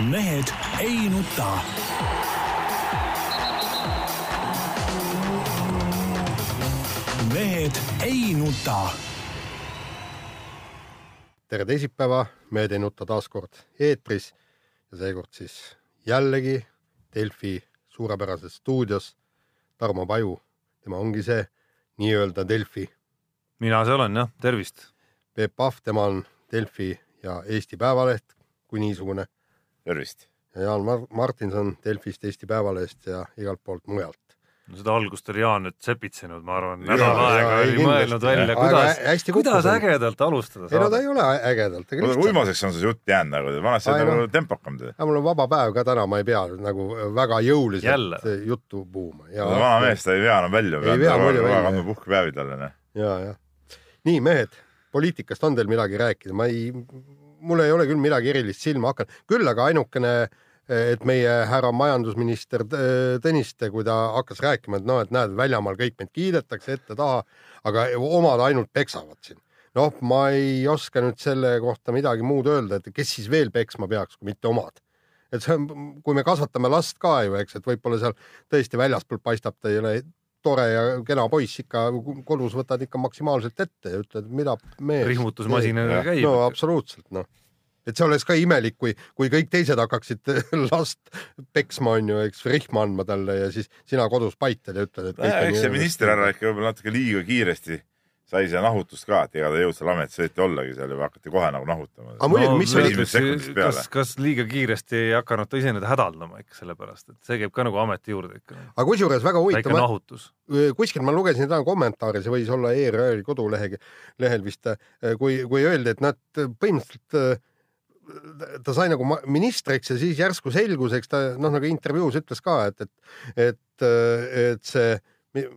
mehed ei nuta. mehed ei nuta. tere teisipäeva, Mehed ei nuta taas kord eetris ja seekord siis jällegi Delfi suurepärases stuudios Tarmo Paju, tema ongi see nii-öelda Delfi. mina see olen jah, tervist. Peep Pahv, tema on Delfi ja Eesti Päevaleht kui niisugune tervist! ja Jaan Mar Martinson Delfist, Eesti Päevalehest ja igalt poolt mujalt. no seda algust oli Jaan nüüd sepitsenud, ma arvan, nädal aega ei, oli kindlasti. mõelnud välja, kuidas kuidas ägedalt alustada ei no ta saada. ei ole ägedalt, uimaseks on see jutt jäänud nagu, vanasti oli noh. nagu tempokam teha. aga mul on vaba päev ka täna, ma ei pea nagu väga Jälle. jõuliselt juttu puhuma. vana mees, ta ei vea enam välja, Ei vea muidu välja, jah. puhkepäevi talle, noh. ja, jah. nii mehed, poliitikast on teil midagi rääkida, ma ei, mul ei ole küll midagi erilist silma hakanud, küll aga ainukene, et meie härra majandusminister T- Tõniste, kui ta hakkas rääkima, et noh, et näed, väljamaal kõik meid kiidetakse ette-taha, aga omad ainult peksavad siin. noh, ma ei oska nüüd selle kohta midagi muud öelda, et kes siis veel peksma peaks, kui mitte omad et see on, kui me kasvatame last ka ju, eks, et võib-olla seal tõesti väljaspoolt paistab ta ei ole tore ja kena poiss ikka kodus võtad ikka maksimaalselt ette ja ütled, mida mees. rihmutusmasinaga käib no. absoluutselt noh, et see oleks ka imelik, kui, kui kõik teised hakkaksid last peksma, on ju, eks, rihma andma talle ja siis sina kodus paitel ja ütled, et. eks see minister härra ikka võib-olla natuke liiga kiiresti sai seda nahutust ka, et ega ta ei jõudnud seal ametis õieti ollagi seal juba hakati kohe nagu nahutama. Aga muidugi, mis oli kas,? kas liiga kiiresti ei hakanud ta ise nüüd hädaldama ikka sellepärast, et see käib ka nagu ameti juurde ikka. aga kusjuures väga huvitav, kuskil ma lugesin täna kommentaari, see võis olla ERR-i kodulehel, lehel vist, kui, kui öeldi, et nad põhimõtteliselt äh, ta sai nagu ministriks ja siis järsku selgus, eks ta noh, nagu intervjuus ütles ka, et, et, et, et see,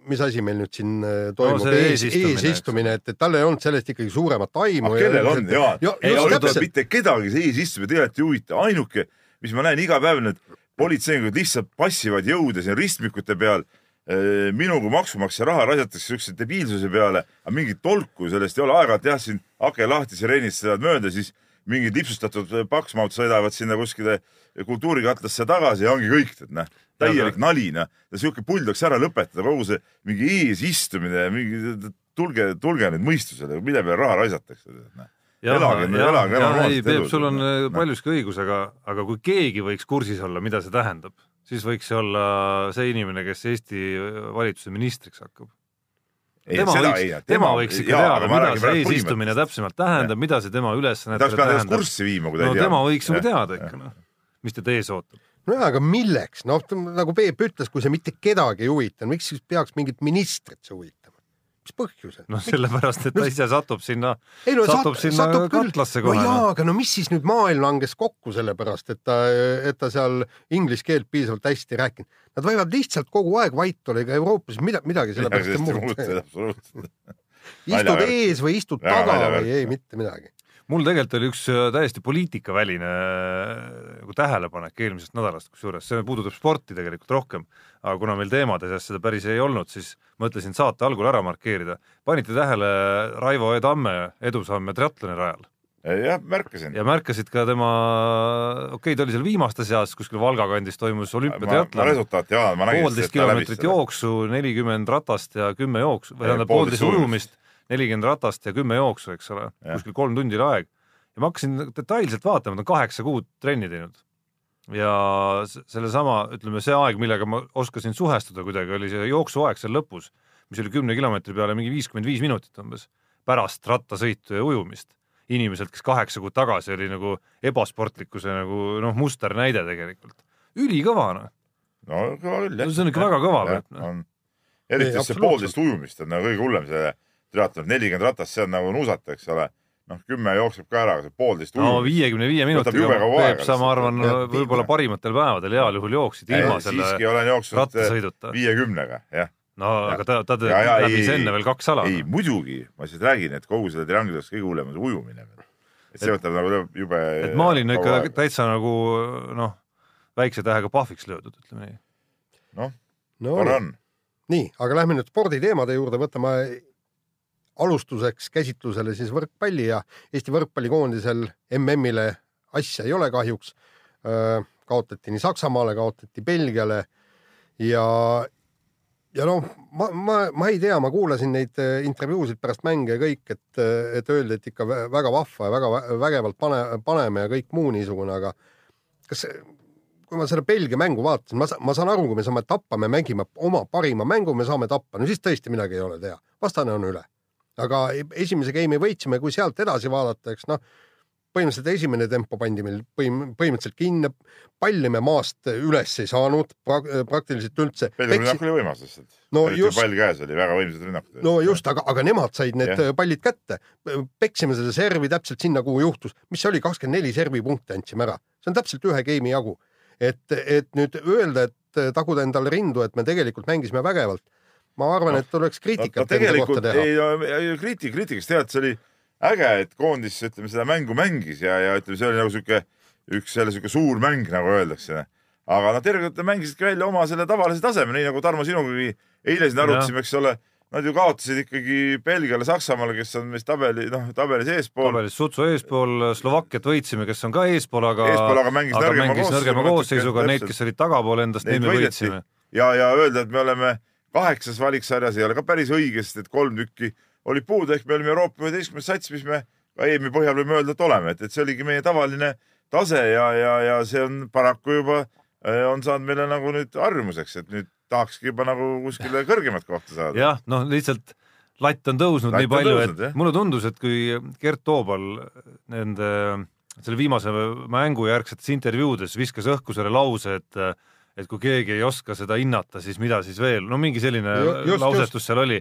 mis asi meil nüüd siin äh, toimub ees, eesistumine, eesistumine, et, et tal ei olnud sellest ikkagi suuremat aimu. aga kellel on, Jaan? Ja- ei olnud mitte kedagi see eesistumine tegelikult ei huvita, ainuke, mis ma näen iga päev, need politseinikud lihtsalt passivad jõude siin ristmikute peal. minu kui maksumaksja raha raisatakse siukse debiilsuse peale, aga mingit tolku sellest ei ole, aeg-ajalt jah, siin ake lahti sireenist sõidavad mööda, siis mingid lipsustatud paksmaud sõidavad sinna kuskile kultuurikatlasse tagasi ja ongi kõik, et noh, täielik nali, noh. sihuke pull tuleks ära lõpetada, kogu see mingi eesistumine, mingi tulge, tulge nüüd mõistusele, mille peale raha raisatakse. noh. elage, elage ei, normaalset Peep, sul on Noh. paljuski õigus, aga, aga kui keegi võiks kursis olla, mida see tähendab, siis võiks see olla see inimene, kes Eesti valitsuse ministriks hakkab. tema võiks, tema võiks ikka teada, mida see eesistumine täpsemalt tähendab, mida see tema ta ülesannetele oleks pidanud ennast tähendab. kurssi viima, kui ta no ei tea. tema võiks ju teada ikka noh, mis teda ees ootab. nojah, aga milleks, noh nagu Peep ütles, kui see mitte kedagi ei huvita, miks siis peaks mingit ministrit see huvitama? mis põhjusel? noh, sellepärast, et ta ise satub sinna, no satub sat- sinna satub katlasse no kohe. jaa, aga no mis siis nüüd maailm langes kokku sellepärast, et ta, et ta seal inglise keelt piisavalt hästi ei rääkinud. Nad võivad lihtsalt kogu aeg vait olla, ega Euroopas mida, midagi sellepärast ei muutu. istud ees või istud taga või ei, mitte midagi. Mul tegelikult oli üks äh, täiesti poliitikaväline äh, nagu tähelepanek eelmisest nädalast, kusjuures see puudutab sporti tegelikult rohkem, aga kuna meil teemade seas seda päris ei olnud, siis mõtlesin saate algul ära markeerida. panite tähele Raivo E Tamme edusamme triatloni rajal jah, märkasin. ja märkasid ka tema, okei okay,, ta oli seal viimaste seas, kuskil Valga kandis toimus olümpiatriatlon, resultaati ja ma nägin. poolteist kilomeetrit jooksu, nelikümmend ratast ja kümme jooksu, või tähendab poolteist ujumist, nelikümmend ratast ja kümme jooksu, eks ole, kuskil kolm tundi oli aeg. ja ma hakkasin detailselt vaatama, ta on kaheksa kuud trenni teinud. ja sellesama, ütleme see aeg, millega ma oskasin suhestuda kuidagi, oli see jooksuaeg seal lõpus, mis oli kümne kilomeetri peale mingi viiskümmend viis minutit umbes, pärast rattasõitu ja ujumist. inimeselt, kes kaheksa kuud tagasi oli nagu ebasportlikkuse nagu noh, musternäide tegelikult. ülikõva noh, no kõva küll jah. see on ikka väga kõva noh. eriti see poolteist ujumist on nagu kõige hullem, see triatlon, nelikümmend ratast, see on nagu nuusata, eks ole. noh, kümme jookseb ka ära, aga see poolteist no viiekümne viie minutiga Peep, sa ma arvan Ja võib-olla parimatel päevadel heal juhul jooksid ilma selle siiski olen jooksnud rattasõiduta. viiekümnega, jah. no aga ta, ta Ja, ja, läbis ei, enne veel kaks ala. ei, muidugi, ma lihtsalt räägin, et kogu selle trianglist kõige hullem on see ujumine. et see võtab nagu jube. et ma olin ikka täitsa nagu noh, väikse tähega pahviks löödud, ütleme nii. noh, no tore on. nii, aga lähme nüüd sporditeemade juurde, võtame alustuseks käsitlusele siis võrkpalli ja Eesti võrkpallikoondisel MM-ile asja ei ole kahjuks. kaotati nii Saksamaale, kaotati Belgiale ja, ja noh, ma, ma, ma ei tea, ma kuulasin neid äh, intervjuusid pärast mänge ja kõik, et, et öeldi, et ikka vä- väga vahva ja väga vä- vägevalt pane, paneme ja kõik muu niisugune, aga kas, kui ma seda Belgia mängu vaatasin, ma, ma saan aru, kui me saame tappa, me mängime oma parima mängu, me saame tappa, no siis tõesti midagi ei ole teha, vastane on üle. Aga esimese game'i võitsime, kui sealt edasi vaadata, eks noh, põhimõtteliselt esimene tempo pandi meil põhim- põhimõtteliselt kinni, palli me maast üles ei saanud pra, praktiliselt üldse. Rünnak oli võimas lihtsalt. No just. pall käes oli, väga võimsad rünnakud. no just, aga, aga nemad said need yeah. pallid kätte. peksime seda servi täpselt sinna, kuhu juhtus, mis see oli, kakskümmend neli servipunkti andsime ära, see on täpselt ühe game'i jagu. et, et nüüd öelda, et taguda endale rindu, et me tegelikult mängisime vägevalt, ma arvan no,, et tuleks kriitikat no, enda kohta tegelikult teha. ei, ei kriitik, kriitikast tead, see oli äge, et koondis, ütleme seda mängu mängis ja, ja ütleme, see oli nagu sihuke üks jälle sihuke suur mäng, nagu öeldakse. aga nad tegelikult mängisidki välja oma selle tavalise taseme, nii nagu Tarmo sinugagi eile siin arutasime, eks ole. Nad ju kaotasid ikkagi Belgiale, Saksamaale, kes on meist tabeli, noh, tabelis eespool. tabelis Sutsu eespool, Slovakkiat võitsime, kes on ka eespool, aga Eespool, aga mängis nõrgema mängis nõrgema koosseisuga, neid, kes olid tagapool endast, neid me võitsime. ja, ja öelda, et me oleme kaheksas valiksarjas ei ole ka päris õige, sest et kolm tükki olid puudu, ehk me olime Euroopa üheteistkümnes sats, mis me ka EM-i põhjal võime öelda, et oleme, et, et see oligi meie tavaline tase ja, ja, ja see on paraku juba äh, on saanud meile nagu nüüd harjumuseks, et nüüd tahakski juba nagu kuskile kõrgemat kohta saada. jah, noh, lihtsalt latt on tõusnud Latt nii palju, tõusnud, jah. et mulle tundus, et kui Gert Toobal nende selle viimase mängu järgsetes intervjuudes viskas õhku selle lause, et et kui keegi ei oska seda hinnata, siis mida siis veel, no mingi selline Ju- just, lausetus seal oli.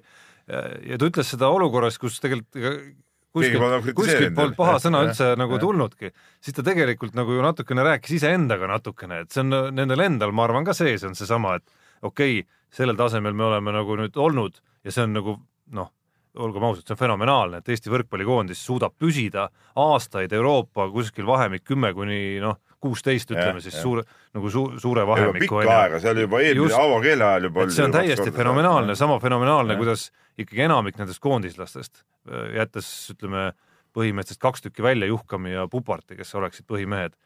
ja ta ütles seda olukorras, kus tegelikult kuskilt kuskilt polnud paha sõna üldse nagu jah. tulnudki, siis ta tegelikult nagu ju natukene rääkis iseendaga natukene, et see on nendel endal, ma arvan ka sees on seesama, et okei okay,, sellel tasemel me oleme nagu nüüd olnud ja see on nagu noh, olgem ausad, see on fenomenaalne, et Eesti võrkpallikoondis suudab püsida aastaid Euroopa kuskil vahemik kümme kuni noh, kuusteist ütleme Jah, siis jah. suure nagu su, suure vahemiku pikka aega, see oli juba eelmine Just. Aavo Keele ajal juba. see on täiesti fenomenaalne, sama fenomenaalne, kuidas ikkagi enamik nendest koondislastest, jättes ütleme põhimeestest kaks tükki välja, Juhkami ja Puparti, kes oleksid põhimehed,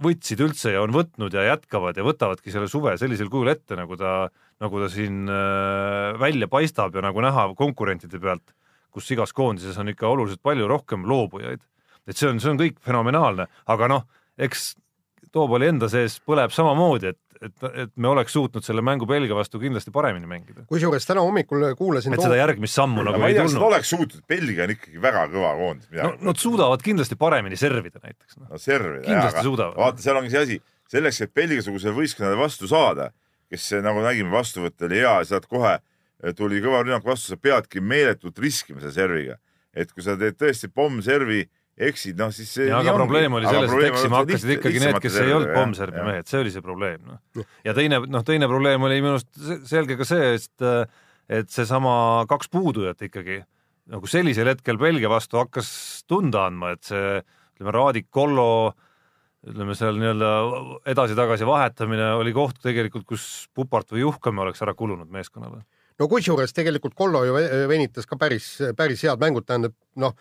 võtsid üldse ja on võtnud ja jätkavad ja võtavadki selle suve sellisel kujul ette, nagu ta, nagu ta siin äh, välja paistab ja nagu näha konkurentide pealt, kus igas koondises on ikka oluliselt palju rohkem loobujaid. et see on, see on kõik fenomenaalne, aga noh, eks Toobali enda sees põleb samamoodi, et, et, et me oleks suutnud selle mängu Belgia vastu kindlasti paremini mängida. kusjuures täna hommikul kuulasin et seda järgmist sammu nagu ma ei tea, tulnud. oleks suutnud, Belgia on ikkagi väga kõva koondis. no nad suudavad kindlasti paremini servida näiteks no.. no servida, Kindlasti suudavad. vaata, seal ongi see asi, selleks, et Belgia-sugusele võistkonnale vastu saada, kes nagu nägime, vastuvõtt oli hea ja sealt kohe tuli kõva rünnak vastu, sa peadki meeletult riskima selle serviga. et kui sa teed tõesti pommservi, eksid, noh siis see aga probleem oli selles, et eksima on hakkasid ikkagi need, kes ei olnud jah. mehed, see oli see probleem noh. ja teine noh, teine probleem oli minu arust se- selge ka see, et et seesama kaks puudujat ikkagi nagu sellisel hetkel Belgia vastu hakkas tunda andma, et see ütleme, Raadik Kollo ütleme seal nii-öelda edasi-tagasi vahetamine oli koht tegelikult, kus Pupart või Juhkami oleks ära kulunud meeskonnale. no kusjuures tegelikult Kollo ju ve- venitas ka päris, päris head mängud, tähendab noh,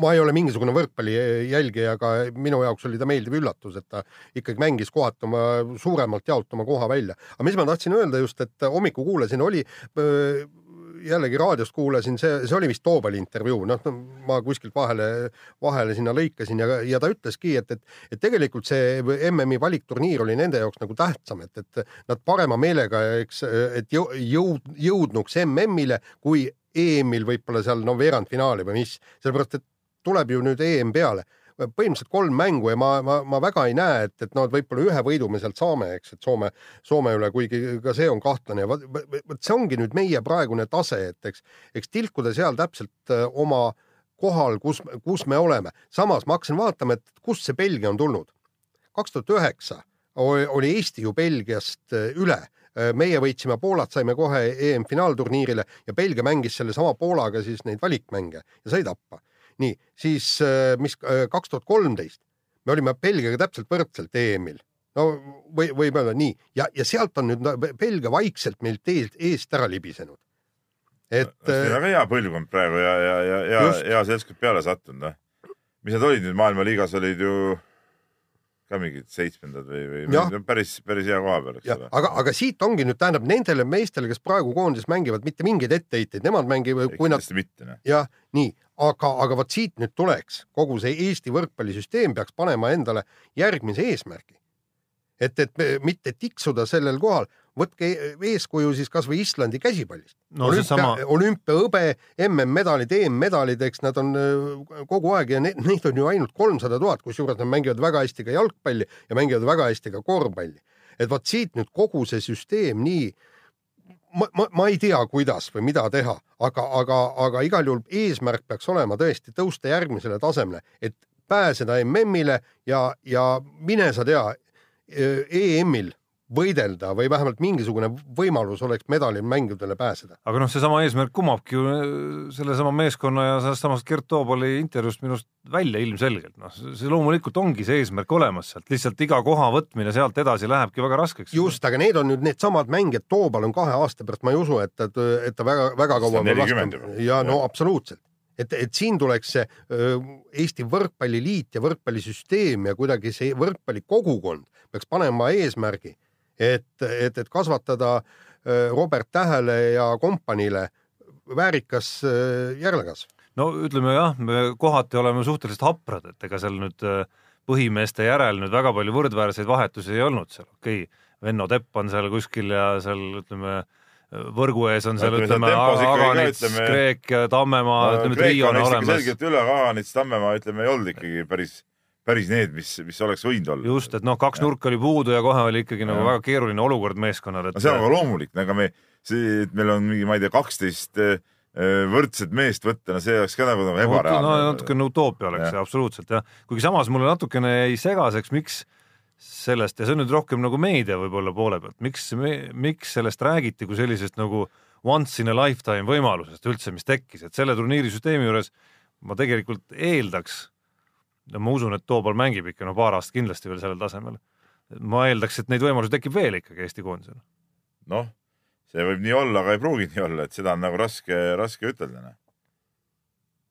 ma ei ole mingisugune võrkpalli jälgija, aga minu jaoks oli ta meeldiv üllatus, et ta ikkagi mängis kohati oma suuremalt jaolt oma koha välja. aga mis ma tahtsin öelda just, et hommikul kuulasin, oli öö, jällegi raadiost kuulasin, see, see oli vist Toobali intervjuu, noh, ma kuskilt vahele, vahele sinna lõikasin ja, ja ta ütleski, et, et, et tegelikult see MM-i valikturniir oli nende jaoks nagu tähtsam, et, et nad parema meelega, eks, et jõu- jõud, jõudnuks MM-ile kui EM-il võib-olla seal no veerandfinaali või mis, sellepärast et tuleb ju nüüd EM peale põhimõtteliselt kolm mängu ja ma, ma, ma väga ei näe, et, et no et võib-olla ühe võidu me sealt saame, eks, et Soome, Soome üle, kuigi ka see on kahtlane vot see ongi nüüd meie praegune tase, et eks, eks tilkuda seal täpselt äh, oma kohal, kus, kus me oleme. samas ma hakkasin vaatama, et kust see Belgia on tulnud. kaks tuhat üheksa oli Eesti ju Belgiast äh, üle meie võitsime Poolat, saime kohe EM-finaalturniirile ja Belgia mängis sellesama Poolaga siis neid valikmänge ja sai tappa nii, siis äh, mis kaks tuhat kolmteist me olime Belgiaga täpselt võrdselt EM-il. no või võib öelda nii ja, ja sealt on nüüd Belgia vaikselt meilt eest, eest ära libisenud. et äh, väga hea põlvkond praegu ja, ja, ja, ja hea seltskond peale sattunud, noh. mis nad olid nüüd maailmaliigas, olid ju ka mingid seitsmendad või, või päris, päris hea koha peal, eks ole., aga, aga siit ongi nüüd tähendab nendele meestele, kes praegu koondises mängivad, mitte mingeid etteheiteid, nemad mängivad, kui nad noh. jah, nii, aga, aga vot siit nüüd tuleks, kogu see Eesti võrkpallisüsteem peaks panema endale järgmise eesmärgi. et, et mitte tiksuda sellel kohal, võtke eeskuju siis kasvõi Islandi käsipallist. no seesama, olümpiahõbe, MM-medalid, EM-medalid, eks nad on öö, kogu aeg ja neid, neid on ju ainult kolmsada tuhat, kusjuures nad mängivad väga hästi ka jalgpalli ja mängivad väga hästi ka korvpalli. et vot siit nüüd kogu see süsteem nii ma, ma, ma ei tea, kuidas või mida teha, aga, aga, aga igal juhul eesmärk peaks olema tõesti tõusta järgmisele tasemele, et pääseda MM-ile ja, ja mine sa tea, EM-il võidelda või vähemalt mingisugune võimalus oleks medalimängudele pääseda. aga noh, seesama eesmärk kumabki ju äh, sellesama meeskonna ja sellest samast Gert Toobali intervjuust minu arust välja ilmselgelt, noh, see loomulikult ongi see eesmärk olemas sealt, lihtsalt iga koha võtmine sealt edasi lähebki väga raskeks. just, aga need on nüüd needsamad mängijad, Toobal on kahe aasta pärast, ma ei usu, et, et, et ta väga-väga kaua 40 juba. ja no absoluutselt, et, et siin tuleks see Eesti Võrkpalliliit ja võrkpallisüsteem ja kuidagi see võrkpallikogukond peaks panema eesmärgi, et, et, et kasvatada öö, Robert Tähele ja kompaniile väärikas öö, järelkasv. no ütleme jah, me kohati oleme suhteliselt haprad, et ega seal nüüd äh, põhimeeste järel nüüd väga palju võrdväärseid vahetusi ei olnud seal, okei okay,, Venno Tepp on seal kuskil ja seal ütleme, võrgu ees on seal Ütleme, Aganits, ütleme- Kreek ja Tammemaa, ütleme trio on olemas. selgelt üle, Kaganits, Tammemaa, ütleme, ei olnud ikkagi päris, päris need, mis, mis oleks võinud olla. just, et noh, kaks nurka oli puudu ja kohe oli ikkagi nagu Jah. väga keeruline olukord meeskonnal, et no see on aga loomulik, ega me, see, et meil on mingi, ma ei tea, kaksteist võrdset meest võtta, no see oleks ka nagu, nagu no ebareaalne. natukene utoopia oleks see absoluutselt jah, kuigi samas mulle natukene jäi segaseks, miks sellest ja see on nüüd rohkem nagu meedia võib-olla poole pealt, miks, miks sellest räägiti kui sellisest nagu once in a lifetime võimalusest üldse, mis tekkis, et selle turniirisüsteemi juures ma tegelikult eeldaks, no ma usun, et Toobal mängib ikka no paar aastat kindlasti veel sellel tasemel. ma eeldaks, et neid võimalusi tekib veel ikkagi Eesti koondisel. noh, see võib nii olla, aga ei pruugi nii olla, et seda on nagu raske, raske ütelda. noh.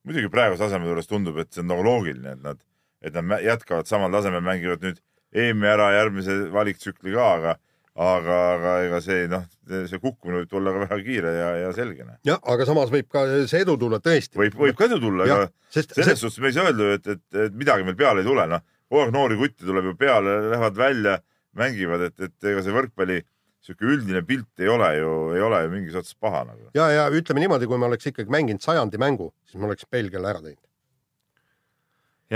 muidugi praeguse taseme juures tundub, et see on nagu loogiline, et nad, et nad jätkavad samal tasemel, mängivad nüüd EM-i ära järgmise valiktsükli ka, aga, aga, aga ega see noh, see kukkumine võib tulla ka väga kiire ja, ja selge. noh. jah, aga samas võib ka see edu tulla tõesti. võib, võib ka edu tulla, aga, sest selles suhtes me ei saa öelda, et, et, et midagi meil peale ei tule, noh. kogu aeg noori kutte tuleb ju peale, lähevad välja, mängivad, et, et ega see võrkpalli sihuke üldine pilt ei ole ju, ei ole ju mingis otsas paha nagu. ja, ja ütleme niimoodi, kui me oleks ikkagi mänginud sajandi mängu, siis me oleks Belgiale ära teinud.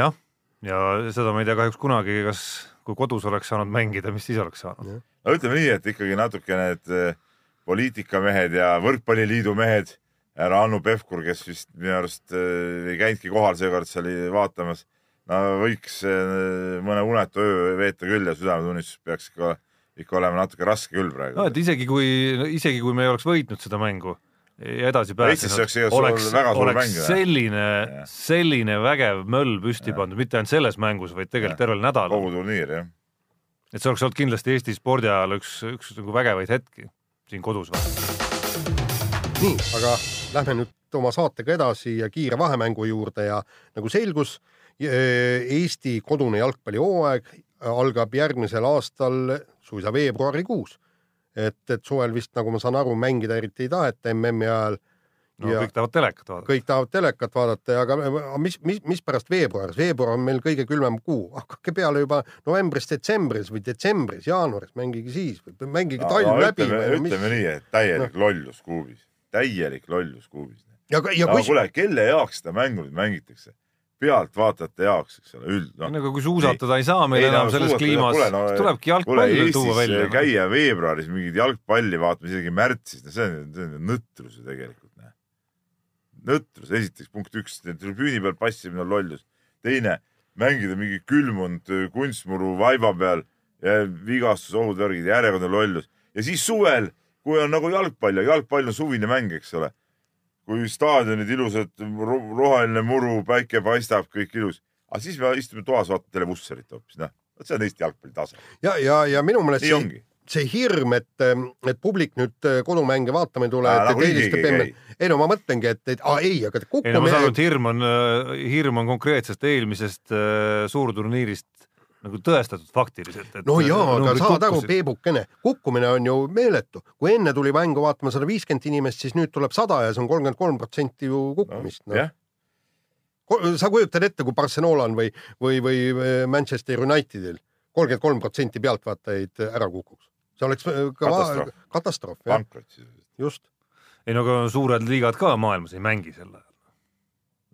jah, ja seda ma ei tea kahjuks kunagi, kas, kui kodus oleks saanud mängida, mis siis oleks saanud. No ütleme nii, et ikkagi natuke need eh, poliitikamehed ja võrkpalliliidu mehed, härra Hannu Pevkur, kes vist minu arust eh, ei käinudki kohal seekord, see oli vaatamas, no võiks eh, mõne unetu öö veeta küll ja südametunnistus peaks ikka, ikka olema natuke raske küll praegu. No et isegi kui, isegi kui me ei oleks võitnud seda mängu ja edasi pääsenud, oleks, oleks selline selline vägev möll püsti pandud, mitte ainult selles mängus, vaid tegelikult tervel nädalal. kogu turniir jah. Et see oleks olnud kindlasti Eesti spordi ajal üks, üks nagu vägevaid hetki siin kodus. nii, aga lähme nüüd oma saatega edasi ja kiire vahemängu juurde ja nagu selgus, Eesti kodune jalgpallihooaeg algab järgmisel aastal suisa veebruarikuus. et, et suvel vist, nagu ma saan aru, mängida eriti ei taheta MM-i ajal. No ja kõik tahavad telekat vaadata. kõik tahavad telekat vaadata ja aga aga mis, mis, mis pärast veebruaris, veebruar on meil kõige külmem kuu, hakake peale juba novembris, detsembris või detsembris, jaanuaris, mängige siis mängige talv läbi. ütleme, ütleme nii, et täielik no. lollus kuubis, täielik lollus kuubis. ja, ja aga kus, kuule, kelle jaoks seda mängu nüüd mängitakse? pealtvaatajate jaoks, eks ole, üld, noh. nagu kui suusatada ei saa meil Ei, enam no selles kliimas no,, tulebki kuule, jalgpall tuua välja. noh. käia veebruaris mingit jalgpalli vaatamas, isegi märtsis, no see on, see on nõtrus ju tegelikult. nõtrus, esiteks punkt üks, tribüüni peal passimine on lollus. teine, mängida mingi külmunud kunstmuru vaiba peal ja vigastusohud, värgid, järjekordne lollus. ja siis suvel, kui on nagu jalgpall ja jalgpall on suvine mäng, eks ole. kui staadionid ilusad, roheline muru, päike paistab, kõik ilus. aga siis me istume toas, vaatame televusserit hoopis, noh. vot see on Eesti jalgpalli tase. ja, ja, ja minu meelest nii see, ongi. See hirm, et, et publik nüüd äh, kodumänge vaatama ei tule, et, nagu et eelistab käi., ei no ma mõtlengi, et, et aa, ei, aga ei no ma saan aru, et hirm on, hirm on konkreetsest eelmisest äh, suurturniirist nagu tõestatud faktiliselt. no jaa, aga saad aru, Peebukene, kukkumine on ju meeletu. kui enne tuli mängu vaatama sada viiskümmend inimest, siis nüüd tuleb sada ja see on kolmkümmend kolm protsenti ju kukkumist no.. jah, sa kujutad ette, kui Barcelonal või, või, või äh, Manchester Unitedil kolmkümmend kolm protsenti pealtvaatajaid ära kukuks. See oleks äh, kõva Katastroof. katastroof, pankrot siis. just. ei no aga suured liigad ka maailmas ei mängi sel ajal.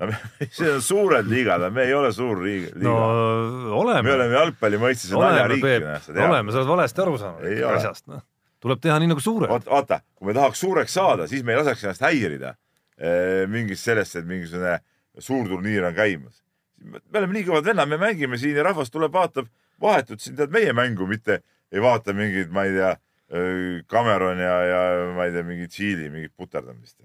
no me- see on suured liigad, me ei ole suur liiga, no liiga.. oleme me, oleme jalgpalli mõistes naljariik, oleme, sa oled valesti aru saanud asjast, noh. tuleb teha nii nagu suured. vaata, kui me tahaks suureks saada, siis me ei laseks ennast häirida eh, mingist sellest, et mingisugune suur turniir on käimas. me oleme nii kõvad vennad, me mängime siin ja rahvas tuleb, vaatab vahetult siin tead meie mängu, mitte ei vaata mingit, ma ei tea, Cameron ja, ja ma ei tea, mingit Tšiili mingit puterdamist.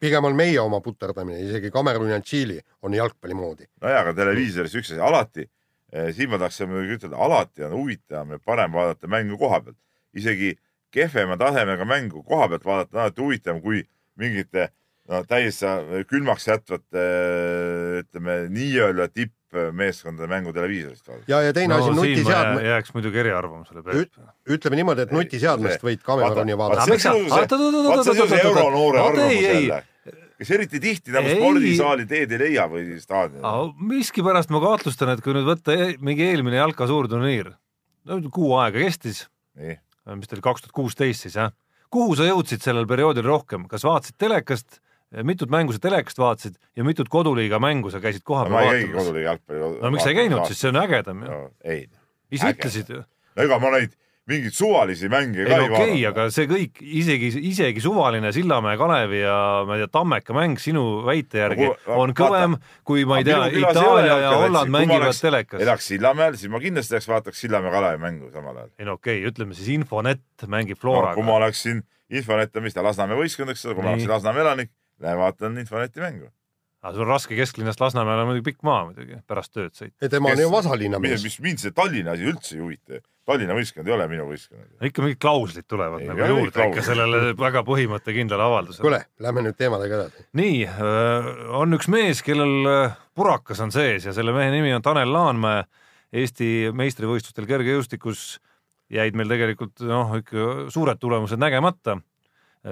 pigem on meie oma puterdamine, isegi Cameron ja Tšiili on jalgpalli moodi. nojah, aga televiisoris üks asi, alati, siin ma tahaks muidugi ütelda, alati on huvitavam ja parem vaadata mängu koha pealt. isegi kehvema tasemega mängu koha pealt vaadata on alati huvitavam kui mingite no täiesti külmaks jätvate ütleme nii-öelda tippmeeskondade mängu televiisorist vaadata. ja, ja teine no asi, nutiseadme, jää- jääks muidugi eriarvamusele, Peep. ütleme niimoodi, et nutiseadmest võid Vaata, vaadata. vaata, see on see euronoore arvamus jälle, kes eriti tihti nagu spordisaali teed ei leia või staadionil. miskipärast ma kahtlustan, et kui nüüd võtta e- mingi eelmine jalka suurturniir, no kuu aega kestis, mis ta oli, kaks tuhat kuusteist siis jah, kuhu sa jõudsid sellel perioodil rohkem, kas vaatasid telekast, mitut mängu sa telekast vaatasid ja mitut koduliiga mängu sa käisid ma kohapeal ei käigi vaatamas? koduliiga jalgpalli. no miks sa ei käinud siis, see on ägedam ju. no,? ei, ise ütlesid ju. no ega ma neid mingeid suvalisi mänge ei ka no ei okei okay,, vaadanud. aga see kõik, isegi, isegi suvaline Sillamäe Kalevi ja ma ei tea, Tammeka mäng sinu väite järgi No kuule, on kõvem kui ma ei tea Itaalia ja Holland kui ma mängivad oleks- telekas. elaks Sillamäel, siis ma kindlasti läheks vaataks Sillamäe Kalevi mängu samal ajal. ei no okei okay,, ütleme siis Infonet mängib No, kui Floraga ma oleksin Infonet on mis ta Lasnamäe võistkond, eks ole, kui ma oleksin Lasnamäe elanik, vaatan Infoneti mängu. aga sul on raske kesklinnast Lasnamäele on muidugi pikk maa muidugi pärast tööd sõita. ja tema on ju vasalinna mees. mis mind see Tallinna asi üldse ei huvita. Tallinna võistkond ei ole minu võistkond. ikka mingid klauslid tulevad Ei, nagu ei juurde ikka sellele väga põhimõttekindlale avaldusele. kuule, lähme nüüd teemadega edasi. nii, on üks mees, kellel äh, purakas on sees ja selle mehe nimi on Tanel Laanmäe. Eesti meistrivõistlustel kergejõustikus jäid meil tegelikult noh, ikka suured tulemused nägemata,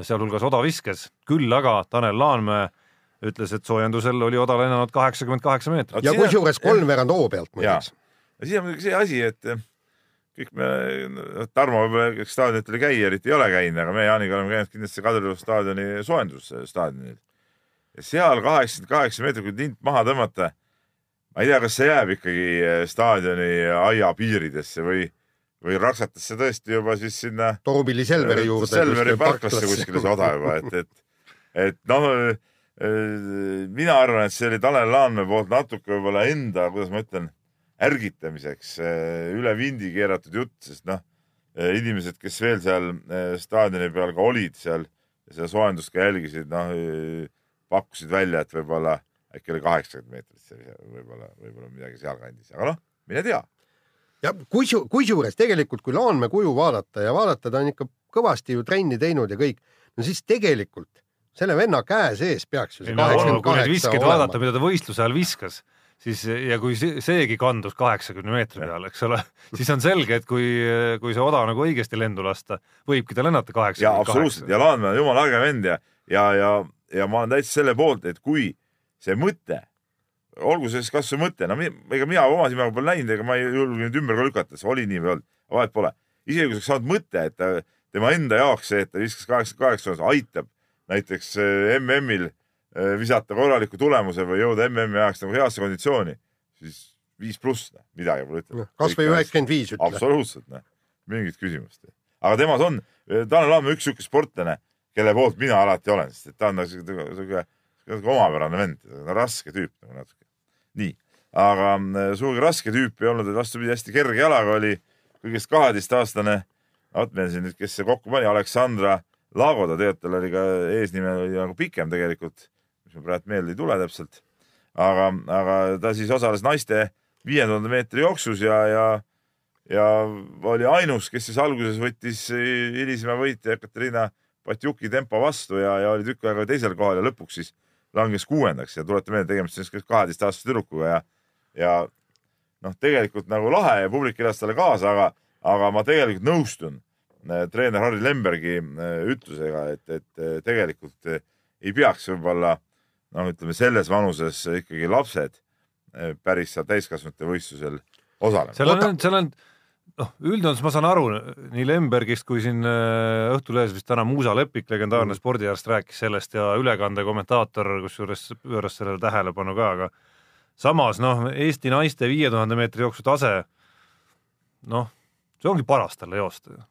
sealhulgas odaviskes, küll aga Tanel Laanmäe ütles, et soojendusel oli oda lennanud kaheksakümmend kaheksa meetrit. ja kusjuures kolmveerand hoo pealt muideks. ja siin on muidugi see asi, et eh, kõik me, Tarmo võib-olla staadionitel ei käi, eriti ei ole käinud, aga me Jaaniga oleme käinud kindlasti Kadrioru staadioni soojendusstaadionil. ja seal kaheksakümmend kaheksa meetrit, kui tint maha tõmmata, ma ei tea, kas see jääb ikkagi eh, staadioni aia piiridesse või, või raksatakse tõesti juba siis sinna Torupilli Selveri juurde. Selveri parklasse kuskile see oda juba, et, et, et noh, mina arvan, et see oli Tanel Laanmäe poolt natuke võib-olla enda, kuidas ma ütlen, ärgitamiseks eh, üle vindi keeratud jutt, sest noh, inimesed, kes veel seal staadioni peal ka olid seal ja seda soojendust ka jälgisid, noh, pakkusid välja, et võib-olla äkki oli kaheksakümmend meetrit see võib-olla, võib-olla midagi sealkandis, aga noh, mine tea. Ja kusu-, kusjuures tegelikult, kui Laanmäe kuju vaadata ja vaadata, ta on ikka kõvasti ju trenni teinud ja kõik, no siis tegelikult selle venna käe sees peaks ju see kaheksakümmend kaheksa viskeid vaadata, olema. mida ta võistluse ajal viskas, siis ja kui see- seegi kandus kaheksakümne meetri peale, eks ole, siis on selge, et kui, kui see oda nagu õigesti lendu lasta, võibki ta lennata ja kaheksakümmend absoluutselt kaheksa. ja Laanmäe on jumala äge vend ja, ja, ja, ja ma olen täitsa selle poolt, et kui see mõte, olgu see siis kasvõi mõte, no ega mina oma silmaga pole näinud, ega ma ei julge nüüd ümber ka lükata, see oli nii või ei olnud, vahet pole. isegi kui oleks saanud mõte, et ta, tema enda jaoks see, et ta viskas kaheksakümmend kaheksa, aitab näiteks eh, MM-il eh, visata korraliku tulemuse või jõuda MM-i ajaks nagu heasse konditsiooni, siis viis pluss, midagi pole ütelda. kasvõi üheksakümmend viis ütle. absoluutselt, noh, mingit küsimust. aga temas on, Tanel Laanmäe üks sihuke sportlane, kelle poolt mina alati olen, sest et ta on nagu sihuke, sihuke omapärane vend, raske tüüp nagu natuke. nii, aga mm, sugugi raske tüüp ei olnud, vastupidi, hästi kerge jalaga oli kõigest kaheteistaastane. vot meil siin nüüd, kes see kokku pani, Aleksandra Lagoda, tegelikult tal oli ka eesnime oli nagu pikem tegelikult, mis mul praegu meelde ei tule täpselt. aga, aga ta siis osales naiste viie tuhande meetri jooksus ja, ja ja oli ainus, kes siis alguses võttis hilisema võitja Katariina Patjuki tempo vastu ja, ja oli tükk aega teisel kohal ja lõpuks siis langes kuuendaks ja tuleta meelde, tegemist siis kaheteistaastase tüdrukuga ja, ja noh, tegelikult nagu lahe ja publik elas talle kaasa, aga, aga ma tegelikult nõustun äh, treener Harri Lembergi äh, ütlusega, et, et äh, tegelikult ei peaks võib-olla noh, ütleme selles vanuses ikkagi lapsed päris seal täiskasvanute võistlusel osalema. seal on, seal on noh, üldjoontes ma saan aru nii Lembergist kui siin äh, Õhtulehes vist täna Muusa Lepik, legendaarne spordiarst rääkis sellest ja ülekande kommentaator kusjuures pööras sellele tähelepanu ka, aga samas noh, Eesti naiste viie tuhande meetri jooksu tase noh, see ongi paras talle joosta.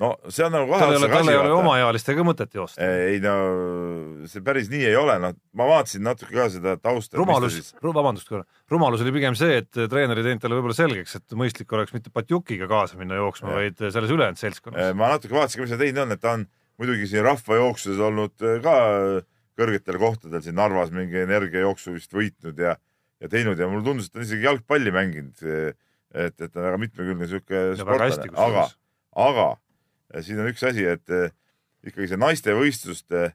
No see on nagu kahe tal otsaga tal asi ei ole omaealistega mõtet joosta. ei no see päris nii ei ole, noh, ma vaatasin natuke ka seda tausta. rumalus, vabandust korra, rumalus oli pigem see, et treener ei teinud talle võib-olla selgeks, et mõistlik oleks mitte Patjukiga kaasa minna jooksma, vaid selles ülejäänud seltskonnas. ma natuke vaatasin mis ta teinud on, et ta on muidugi siin rahvajooksudes olnud äh, ka kõrgetel kohtadel siin Narvas mingi energiajooksu vist võitnud ja, ja teinud ja mulle tundus, et ta on isegi jalgpalli mänginud. et, et ta on väga mitmekülgne sihuke sportlane, aga aga äh, siin on üks asi, et äh, ikkagi see naistevõistluste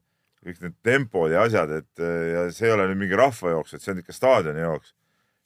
kõik need tempod ja asjad, et äh, ja see ei ole nüüd mingi rahvajooks, et see on ikka staadionijooks.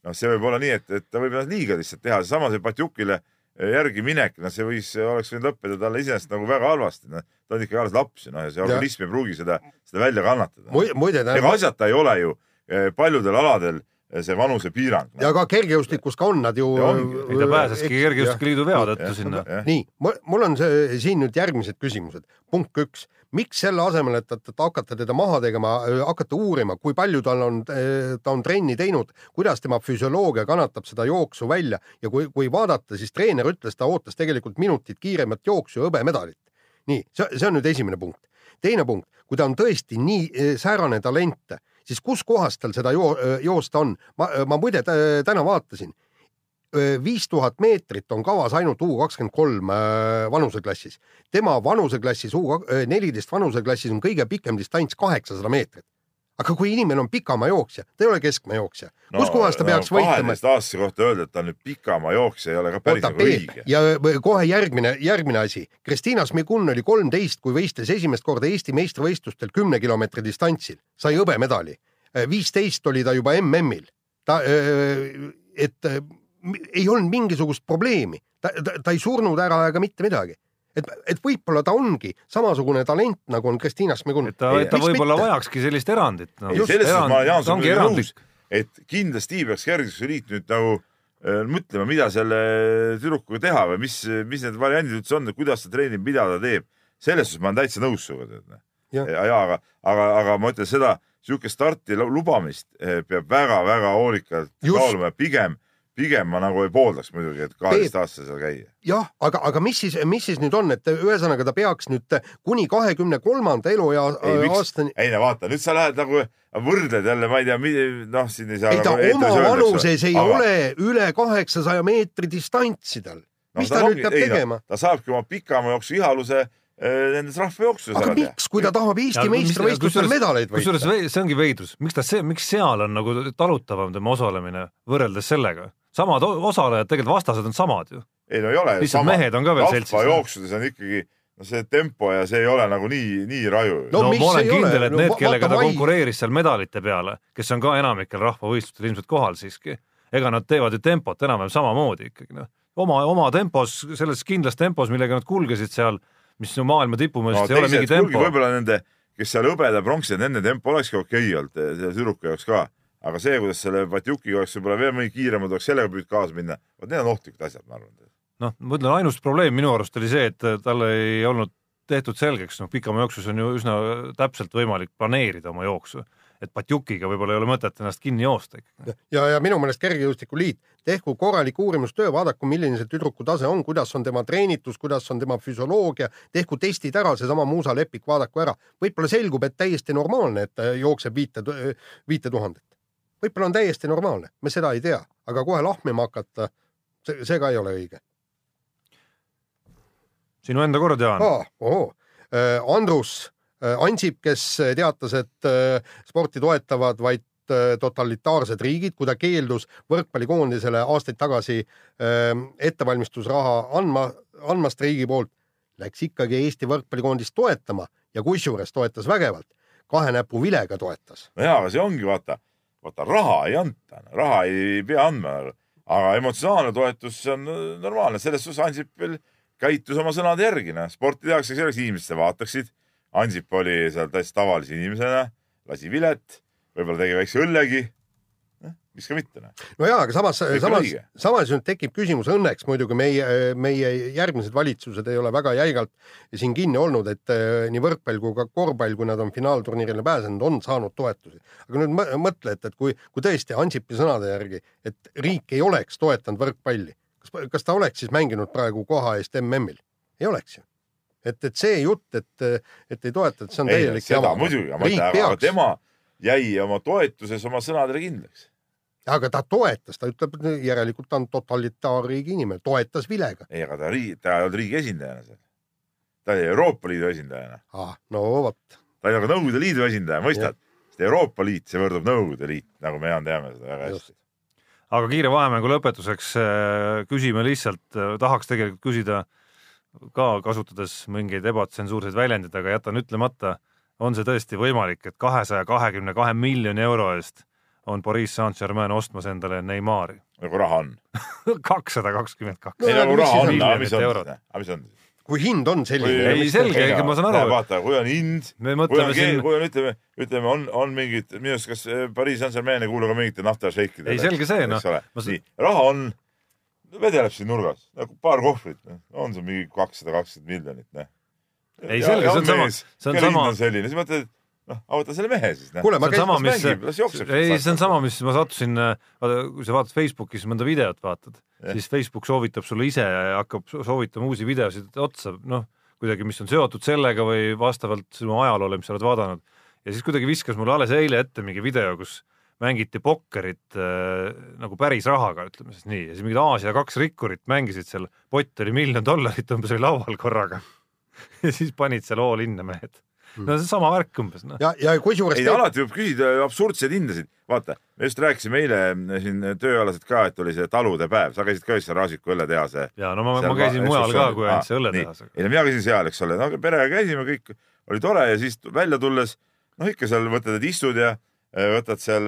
noh, see võib olla nii, et, et ta võib ennast liiga lihtsalt teha, seesama see Patjukile äh, järgi minek, noh, see võis, oleks võinud lõppeda talle iseenesest nagu väga halvasti, noh, ta on ikkagi alles laps noh, ja see organism ei pruugi seda, seda välja kannatada. muide, ega asjata ei ole ju eh, paljudel aladel eh, see vanusepiirang. ja ka kergejõustikus ka on nad ju. Ja ongi. ei ta pääseski Kergejõustike Liidu vea tõttu sinna. nii, mul on see siin nüüd järgmised küsimused. punkt üks, miks selle asemel, et, et hakata teda maha tegema, hakata uurima, kui palju tal on, ta on trenni teinud, kuidas tema füsioloogia kannatab seda jooksu välja ja kui, kui vaadata, siis treener ütles, ta ootas tegelikult minutit kiiremat jooksu ja hõbemedalit. nii, see, see on nüüd esimene punkt. teine punkt, kui ta on tõesti nii säärane talent, siis kus kohas tal seda jo joosta on? ma, ma muide tä- täna vaatasin, viis tuhat meetrit on kavas ainult U kakskümmend kolm vanuseklassis. tema vanuseklassis, U neliteist vanuseklassis on kõige pikem distants kaheksasada meetrit. Aga kui inimene on pikamaa-jooksja, ta ei ole keskmaa-jooksja, kus kohas ta peaks võitlema? kaheteist-aastase kohta öelda, et ta on nüüd pikama jooksja, ei ole ka päris nagu õige. ja kohe järgmine, järgmine asi. Kristiina Smigun oli kolmteist, kui võistles esimest korda Eesti meistrivõistlustel kümne kilomeetri distantsil, sai hõbemedali. viisteist oli ta juba MM-il. ta, et äh, ei olnud mingisugust probleemi, ta, ta, ta ei surnud ära ega mitte midagi. et, et võib-olla ta ongi samasugune talent, nagu on Kristiina Smigun. et ta, ta võib-olla vajakski sellist erandit no.. ei, selles suhtes ma olen Jaanson ongi muidugi nõus et kindlasti peaks kergejõustikuliit nüüd nagu äh, mõtlema, mida selle tüdrukuga teha või mis, mis need variandid üldse on, kuidas ta treenib, mida ta teeb. selles suhtes ma olen täitsa nõus sinuga. ja, Jah. ja, ja aga, aga, aga ma ütlen seda, niisugust starti lu- lubamist eh, peab väga-väga hoolikalt kaaluma ja pigem, pigem ma nagu ei pooldaks muidugi, et kaheteistaastase seal käia. jah, aga, aga mis siis, mis siis nüüd on, et ühesõnaga ta peaks nüüd kuni kahekümne kolmanda eluea ei, miks aastani,, ei no vaata, nüüd sa lähed nagu võrdled jälle, ma ei tea, noh, siin ei saa. ei ta oma vanuses ei aga... ole üle kaheksasaja meetri distantsi tal. mis ta, ta nüüd peab tegema? ta saabki oma pikama jooksu ihaluse eh, nendes rahvajooksudes aga miks, kui ta tahab Eesti meistrivõistlustel medaleid kusjuures võita? vei- see ongi veidrus, miks ta see, miks seal on nagu talutavam tema osalemine võrreldes sellega? Samad osalejad, tegelikult vastased on samad ju. ei no ei ole. Lihtsalt mehed on ka veel seltsis. rahvajooksudes on ikkagi no see tempo ja see ei ole nagu nii, nii raju No no, no ma olen kindel, et No need va-, kellega ta Mai- konkureeris seal medalite peale, kes on ka enamikel rahvavõistlustel ilmselt kohal siiski, ega nad teevad ju tempot enam-vähem samamoodi ikkagi noh, oma, oma tempos, selles kindlas tempos, millega nad kulgesid seal, mis no maailma no tipumeestest ei ole mingi tempo. võib-olla nende, kes seal hõbeda pronksi, nende tempo olekski okei olnud, selle tüdruku jaoks ka. Aga see, kuidas selle Vatjukiga oleks võib-olla veel mõni kiiremad oleks sellega püüdnud kaasa minna, vot need on ohtlikud asjad, ma arvan. noh, ma ütlen, ainus probleem minu arust oli see, et talle ei olnud tehtud selgeks, noh, pikama jooksus on ju üsna täpselt võimalik planeerida oma jooksu, et Patjukiga võib-olla ei ole mõtet ennast kinni joosta ikkagi. ja, ja minu meelest Kergejõustikuliit, tehku korralik uurimustöö, vaadaku, milline see tüdruku tase on, kuidas on tema treenitus, kuidas on tema füsioloogia, tehku testid ära, seesama Muusa Lepik, vaadaku ära. võib-olla selgub, et täiesti normaalne, et ta jookseb viite, viite tuhandet. Võib-olla on täiesti normaalne, me seda ei tea, aga kohe lahmima hakata, see, see ka ei ole õige. sinu enda kord, Jaan. aa, ohoo, Andrus äh, Ansip, kes teatas, et äh, sporti toetavad vaid äh, totalitaarsed riigid, kui ta keeldus võrkpallikoondisele aastaid tagasi äh, ettevalmistusraha andma, andmast riigi poolt, läks ikkagi Eesti võrkpallikoondist toetama ja kusjuures toetas vägevalt, kahe näpu vilega toetas. no jaa, aga see ongi vaata, vaata raha ei anta, raha ei pea andma, aga emotsionaalne toetus see on normaalne, selles suhtes Ansipil käitus oma sõnade järgi, noh, sporti tehakse selleks, inimesed seda vaataksid. Ansip oli seal täiesti tavalise inimesena, lasi vilet, võib-olla tegi väikse õllegi. Miks ka mitte, noh. no jaa, aga samas, samas samas nüüd tekib küsimus, õnneks muidugi meie, meie järgmised valitsused ei ole väga jäigalt siin kinni olnud, et eh, nii võrkpall kui ka korvpall, kui nad on finaalturniirile pääsenud, on saanud toetusi. aga nüüd mõ- mõtle, et, et kui, kui tõesti Ansipi sõnade järgi, et riik ei oleks toetanud võrkpalli, kas, kas ta oleks siis mänginud praegu koha eest MM-il? ei oleks ju. et, et see jutt, et, et ei toetata, see on täielik seda muidugi, aga tema jäi oma toetuses oma sõnadele kindlaks. Aga ta toetas, ta ütleb, järelikult ta on totalitaarriigi inimene, toetas vilega ei, aga ta riigi, ta ei olnud riigi esindajana seal. ta oli Euroopa Liidu esindajana, ah,. no vot, ta oli nagu Nõukogude Liidu esindaja, mõistad? sest Euroopa Liit, see võrdub Nõukogude Liit, nagu me Jaan teame seda väga hästi. aga kiire vahemängu lõpetuseks äh, küsime lihtsalt, tahaks tegelikult küsida ka kasutades mingeid ebatsensuurseid väljendeid, aga jätan ütlemata, on see tõesti võimalik, et kahesaja kahekümne kahe miljoni euro eest on Pariis Saint-Germain ostmas endale Neimari nagu raha on. kakssada kakskümmend kaks. ei nagu raha on, aga mis on siis, aga mis on siis? kui hind on selline. Ei, selge, ega ma saan aru. vaata, kui on hind, me kui on, siin, kui on, ütleme, ütleme, on, on mingid, minu arust, kas eh, Pariis Saint-Germain ei kuulu ka mingite naftašeikidele. Ei, selge see, noh. nii, raha on, vedeleb siin nurgas nagu paar kohvrit, on sul mingi kakssada kakskümmend miljonit, noh. Ei, selge, see on sama- see on sama- selline, siis mõtled, et noh, võta selle mehe siis, noh. kuule, ma see on sama, käisin, mis mängib, las jookseb ei, see on sama, mis ma sattusin, vaata, kui sa vaatad Facebookis mõnda videot vaatad, Jah. siis Facebook soovitab sulle ise ja hakkab so- soovitama uusi videosid otsa, noh, kuidagi, mis on seotud sellega või vastavalt sinu ajaloole, mis sa oled vaadanud. ja siis kuidagi viskas mulle alles eile ette mingi video, kus mängiti pokkerit äh, nagu päris rahaga, ütleme siis nii, ja siis mingid Aasia kaks rikkurit mängisid seal, pott oli miljon dollarit umbes oli laual korraga. ja siis panid seal in'e mehed. No see on sama värk umbes, noh. ja, ja kusjuures ei, alati võib küsida absurdseid hindasid. vaata, me just rääkisime eile siin tööalaselt ka, et oli see talude päev, sa käisid ka vist seal Raasiku õlletehase ja no ma, ma käisin mujal ka, kui ainult see õlletehas. ei no mina käisin seal, eks ole, no perega käisime, kõik oli tore ja siis välja tulles noh, ikka seal võtad, et istud ja äh, võtad seal,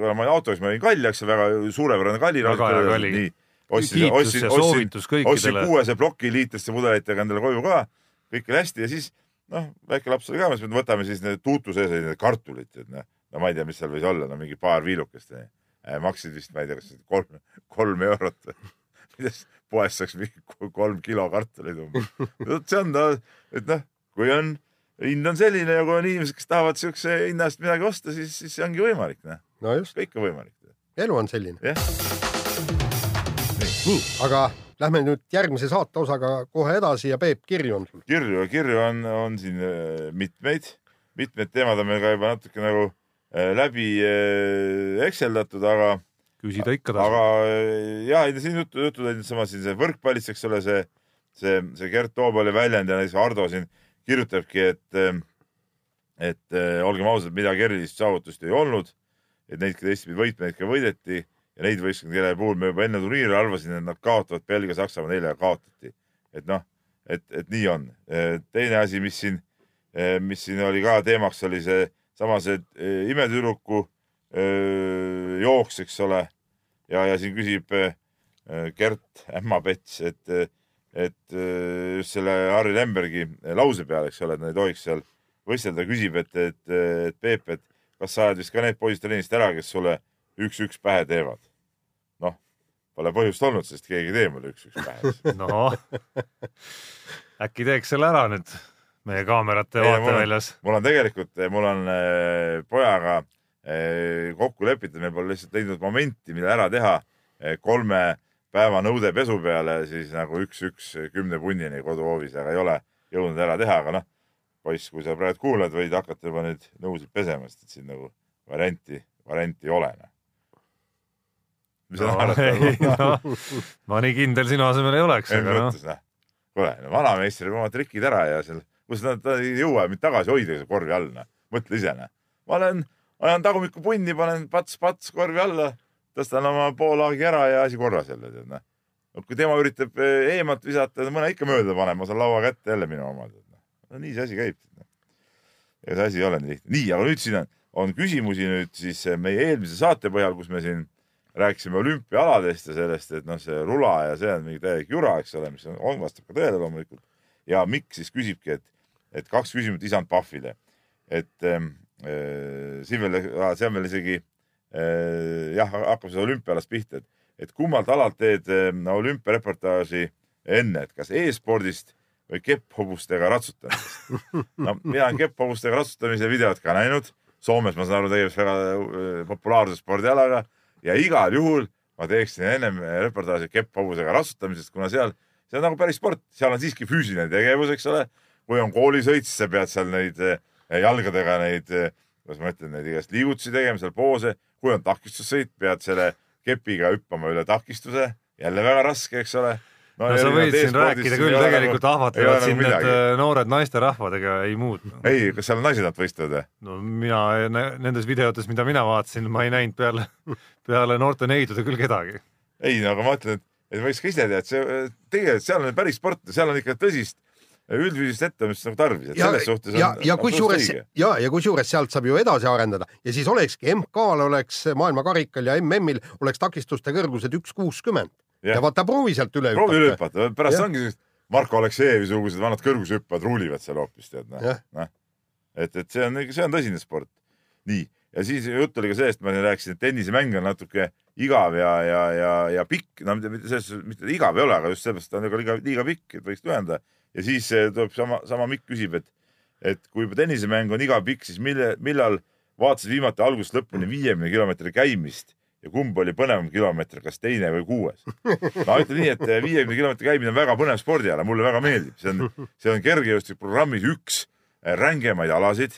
kuna ma olin autos, ma olin kalli, eks väga suurepärane kalli. Väga hea kalli. nii, ostsin, ostsin, ostsin, soovitus ostsin kuuese ploki liitriste pudelitega endale koju ka, kõik oli hästi ja siis noh, väike laps oli ka, ma ütlesin, et võtame siis need tuutu sees olid need kartulid, et noh, no ma ei tea, mis seal võis olla, no mingi paar viilukest. maksid vist, ma ei tea, kas kolm, kolm eurot. poest saaks mingi kolm kilo kartuleid umbes. vot see on ta, et noh, kui on, hind on selline ja kui on inimesed, kes tahavad siukse hinna eest midagi osta, siis, siis see ongi võimalik, noh, no just, kõik on võimalik. elu on selline. jah, nii, aga lähme nüüd järgmise saate osaga kohe edasi ja Peep, kirju on sul? kirju, kirju on, on siin äh, mitmeid, mitmed teemad on meil ka juba natuke nagu äh, läbi äh, ekseldatud, aga küsida ikka tasu. aga ja ei, siin juttu, jutud olid sama siin see võrkpallist, eks ole, see, see, see Gert Toobali väljend ja näiteks Ardo siin kirjutabki, et, et olgem ausad, midagi erilist saavutust ei olnud, et neid, kes Eesti pidi võitma, neid ka võideti ja neid võistkondi, kelle puhul me juba enne turniiri arvasime, et nad kaotavad Belgia, Saksamaa, neile kaotati. et noh, et, et nii on. teine asi, mis siin, mis siin oli ka teemaks, oli see sama see imetüdruku jooks, eks ole. ja, ja siin küsib Gert Ämmapets, et, et just selle Harri Lembergi lause peale, eks ole, et nad ei tohiks seal võistelda, küsib, et, et, et Peep, et kas sa ajad vist ka need poisid trennist ära, kes sulle üks-üks pähe teevad? noh, pole põhjust olnud, sest keegi ei tee mulle üks-üks pähe. noh, äkki teeks selle ära nüüd meie kaamerate vaateväljas. mul on tegelikult, mul on äh, pojaga äh, kokku lepitud, meil pole lihtsalt leidnud momenti, mida ära teha äh, kolme päeva nõude pesu peale siis nagu üks-üks kümne punnini koduhoovis, aga ei ole jõudnud ära teha, aga noh, poiss, kui sa praegu kuulad, võid hakata juba neid nõusid pesema, sest et siin nagu varianti, varianti ei ole. Mis sa naerad? ma nii kindel sinu asemel ei oleks, noh, noh, kuule, vanameister teeb oma trikid ära ja seal, kus nad ei jõua mind tagasi hoida korvi all, noh. mõtle ise, noh. ma olen, ajan tagumikku punni, panen pats-pats korvi alla, tõstan oma poolaagi ära ja asi korras jälle, tead noh. kui tema üritab eh, eemalt visata, mõne ikka mööda panema, ma saan laua kätte jälle minu oma, tead noh. no nii see asi käib. ega see asi ei ole nii lihtne. nii, aga nüüd siin on, on küsimusi nüüd siis meie eelmise saate põhjal, kus me siin rääkisime olümpiaaladest ja sellest, et noh, see rula ja see on mingi täielik jura, eks ole, mis on, on, vastab ka tõele loomulikult. ja Mikk siis küsibki, et, et kaks küsimust isand Pahvile, et ähm, äh, siin veel, see on veel isegi äh, jah, hakkab see olümpiaalast pihta, et, et kummalt alalt teed äh, olümpiareportaaži enne, et kas e-spordist või kepphobustega ratsutamisest. no mina olen kepphobustega ratsutamise videot ka näinud. Soomes ma saan aru, tegemist väga äh, populaarse spordialaga ja igal juhul ma teeksin ennem reportaaži kepphobusega ratsutamisest, kuna seal, see on nagu päris sport, seal on siiski füüsiline tegevus, eks ole. kui on koolisõit, siis sa pead seal neid äh, jalgadega neid, kuidas ma ütlen, neid igast liigutusi tegema, seal poose. kui on takistussõit, pead selle kepiga hüppama üle takistuse, jälle väga raske, eks ole no sa võid siin rääkida küll, tegelikult ahvatlevad siin need äh, noored naisterahvad, ega ei muud no.. ei, kas seal naised nad võistlevad või? no mina nendes videotes, mida mina vaatasin, ma ei näinud peale, peale noorte neidude küll kedagi. ei, no aga ma ütlen, et, et võiks ka ise teha, et see tegelikult seal on päris sport, seal on ikka tõsist üldfüüsilist ettevalmistust nagu tarvis, et ja selles, suhtes ja on, ja on kusjuures ja, ja kusjuures sealt saab ju edasi arendada ja siis olekski MK-l oleks maailmakarikal ja MM-il oleks takistuste kõrgused üks kuuskümmend. Ja vaata proovi sealt üle proovi üle hüpata. hüpata, pärast Jah. ongi Marko Aleksejevi sugused vanad kõrgushüppajad ruulivad seal hoopis tead noh noh. et, et see on, see on tõsine sport. nii, ja siis jutt oli ka sellest, ma rääkisin, et tennisemäng on natuke igav ja, ja, ja, ja pikk, no mitte, mitte selles suhtes, mitte igav ei ole, aga just sellepärast ta on nagu liiga, liiga pikk, et võiks lühendada. ja siis eh, tuleb sama, sama Mikk küsib, et, et kui tennisemäng on igav pikk, siis mille, millal vaatasid viimati algusest lõpuni viiekümne kilomeetri käimist ja kumb oli põnevam kilomeeter, kas teine või kuues? ma ütlen nii, et viiekümne kilomeetri käimine on väga põnev spordiala, mulle väga meeldib, see on, see on kergejõustikuprogrammis üks eh, rängemaid alasid.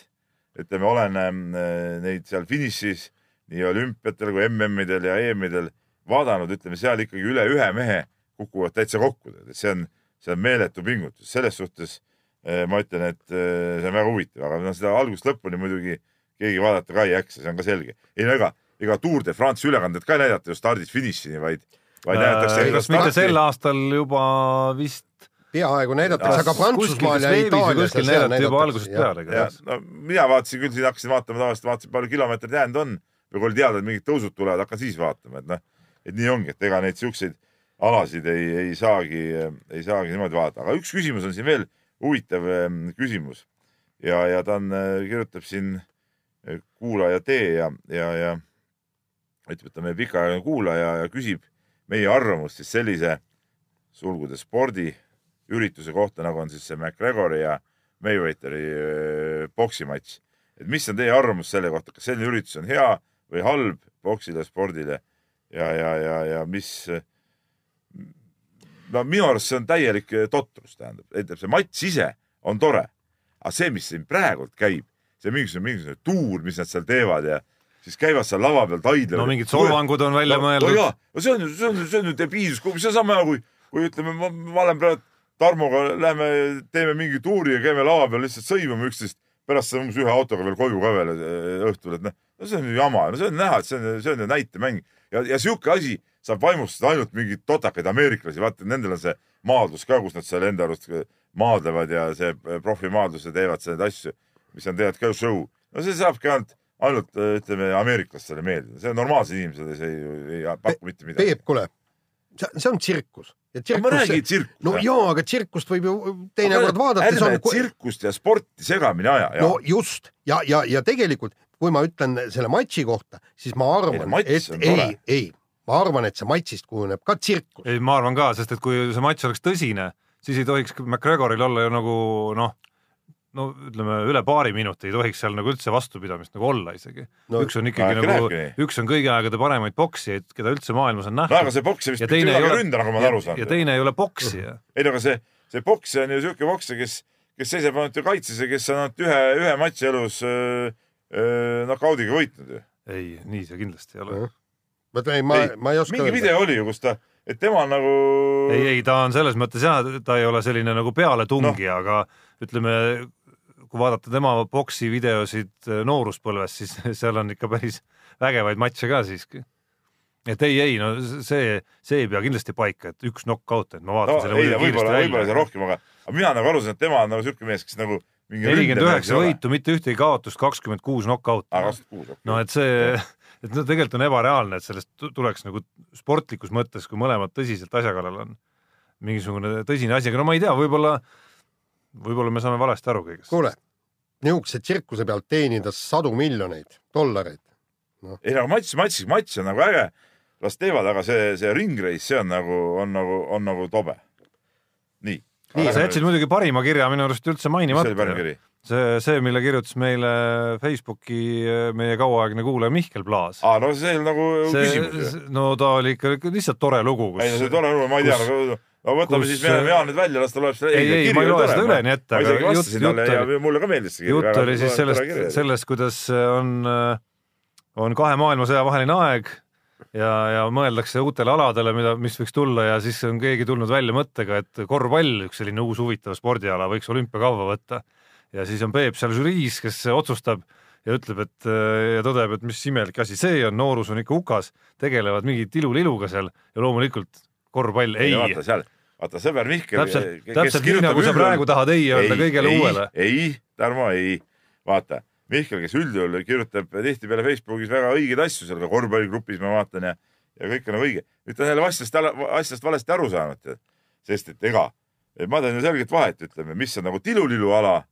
ütleme, olen eh, neid seal finišis nii olümpiatel kui MM-idel ja EM-idel vaadanud, ütleme seal ikkagi üle ühe mehe kukuvad täitsa kokku, see on, see on meeletu pingutus, selles suhtes eh, ma ütlen, et eh, see on väga huvitav, aga no seda algusest lõpuni muidugi keegi vaadata ka ei jaksa, see on ka selge. ei no ega, ega Tour de France ülekandet ka ei näidata ju stardist finišini, vaid, vaid näidatakse Äh, kas mitte sel aastal juba vist peaaegu näidatakse, aga Prantsusmaal ja Itaalias ja kuskil näidati juba algusest peale, no mina vaatasin küll, siin hakkasin vaatama tavaliselt, vaatasin palju kilomeetreid jäänud on. Või kui oli teada, et mingid tõusud tulevad, hakkan siis vaatama, et noh, et nii ongi, et ega neid siukseid alasid ei, ei saagi, ei saagi niimoodi vaadata, aga üks küsimus on siin veel huvitav em, küsimus. Ja, ja ta on, kirjutab siin eh, kuulaja T ja, ja, ja ütleb, et ta meie pikaajaline kuulaja ja küsib meie arvamust siis sellise sulgudes spordiürituse kohta, nagu on siis see McGregori ja Mayweatheri poksimatš. et mis on teie arvamus selle kohta, kas selline üritus on hea või halb poksile, spordile? Ja, ja, ja, ja mis no minu arust see on täielik totrus, tähendab, ütleb see matš ise on tore, aga see, mis siin praegult käib, see mingisugune, mingisugune tuur, mis nad seal teevad ja siis käivad seal lava peal taidlevad. no mingid solvangud on välja no, mõeldud no. no see on ju, see on, see on ju debiilsus, see on sama kui, kui ütleme, ma, ma olen praegu Tarmoga lähme, teeme mingi tuuri ja käime lava peal lihtsalt sõimame üksteist, pärast saame ühe autoga veel koju ka veel eh, õhtul, et noh, no see on ju jama, no see on näha, et see on, see on ju näitemäng ja, ja sihuke asi saab vaimustada ainult mingeid totakaid ameeriklasi, vaata nendel on see maadlus ka, kus nad seal enda arust maadlevad ja see profimaadlus ja teevad neid asju, mis on tegelikult ka ju show. no see saabki ainult, ainult ütleme ameeriklastele meeldida, see normaalsed inimesed ei, ei, ei paku mitte midagi. Peep, kuule, see see on tsirkus. ma räägin tsirkus. no jaa, aga tsirkust võib ju teinekord vaadata. ärme tsirkust ja sporti segamini aja. no just ja, ja, ja tegelikult, kui ma ütlen selle matši kohta, siis ma Ei, arvan, et on ei ei, ma arvan, et see matšist kujuneb ka tsirkus. ei, ma arvan ka, sest et kui see matš oleks tõsine, siis ei tohiks McGregoril olla ju nagu noh, no ütleme üle paari minuti ei tohiks seal nagu üldse vastupidamist nagu olla isegi No üks on ikkagi nagu üks on kõigi aegade paremaid poksijaid, keda üldse maailmas on no aga nähtud see poks vist ja ei väga ei ole ründa, nagu ma olen aru ja saanud. teine ei ole poksija. ei no aga see, see poksija on ju siuke poksija, kes, kes seisab ainult ju kaitses ja kes on ainult ühe, ühe matši elus nokaudiga võitnud ju. ei, nii see kindlasti ei ole. ma ütlen, ei, ma, ma ei oska mingi video oli ju, kus ta, et tema nagu. ei, ei ta on selles mõttes jah, ta ei ole selline nagu pealetungija no., aga ütleme, kui vaadata tema boksi videosid äh, nooruspõlves, siis seal on ikka päris vägevaid matše ka siiski. et ei, ei no see, see ei pea kindlasti paika, et üks knock-out, et ma no vaatan selle ei, võib-olla, võib-olla see rohkem, aga, aga mina nagu aru saan, et tema on nagu siuke mees, kes nagu nelikümmend üheksa. võitu, mitte ühtegi kaotust, kakskümmend kuus knock-out'i aa, kakskümmend kuus, no okei. et see, et no tegelikult on ebareaalne, et sellest tu- tuleks nagu sportlikus mõttes, kui mõlemad tõsiselt asja kallal on mingisugune tõsine asi, aga no ma ei tea, võib-olla, võib-olla me saame valesti aru kõigest. kuule, niisuguse tsirkuse pealt teenida sadu miljoneid dollareid. ei no matš, matš, matš on nagu äge, las teevad, aga see, see ringreis, see on nagu, on nagu, on nagu tobe. nii. Nii, sa jätsid muidugi parima kirja minu arust üldse mis oli parim mainimata. kiri? see, see, mille kirjutas meile Facebooki äh, meie kauaaegne kuulaja Mihkel Plaas. aa, no see on nagu küsimus ju. no ta oli ikka lihtsalt tore lugu, kus ei no see tore lugu, ma ei tea, kus- no võtame kus- siis, me oleme Jaan nüüd välja, las ta loeb seda. Ei, ei, ma ei loe seda üleni ette, aga jutt- jutt ja oli- mulle ka meeldis see kiri. jutt oli siis sellest, sellest, kuidas on, on kahe maailmasõja vaheline aeg ja, ja mõeldakse uutele aladele, mida, mis võiks tulla ja siis on keegi tulnud välja mõttega, et korvpall, üks selline uus huvitav spordiala võiks olümpiakaua võtta. ja siis on Peep seal žüriis, kes otsustab ja ütleb, et ja tõdeb, et mis imelik asi see on, noorus on ikka hukas, tegelevad mingi tiluliluga seal ja loomulikult korvpall ei, ei vaata seal, vaata sõber Mihkel. täpselt, täpselt nii nagu sa praegu tahad ei öelda kõigele uuele. ei, Tarmo, ei, vaata, Mihkel, kes üldjuhul kirjutab tihtipeale Facebookis väga õigeid asju seal ka korvpalligrupis ma vaatan ja, ja kõik on nagu õige. nüüd ta on jälle asjast, asjast valesti aru saanud, sest et ega, ma teen ju selget vahet, ütleme, mis on nagu tilulilu ala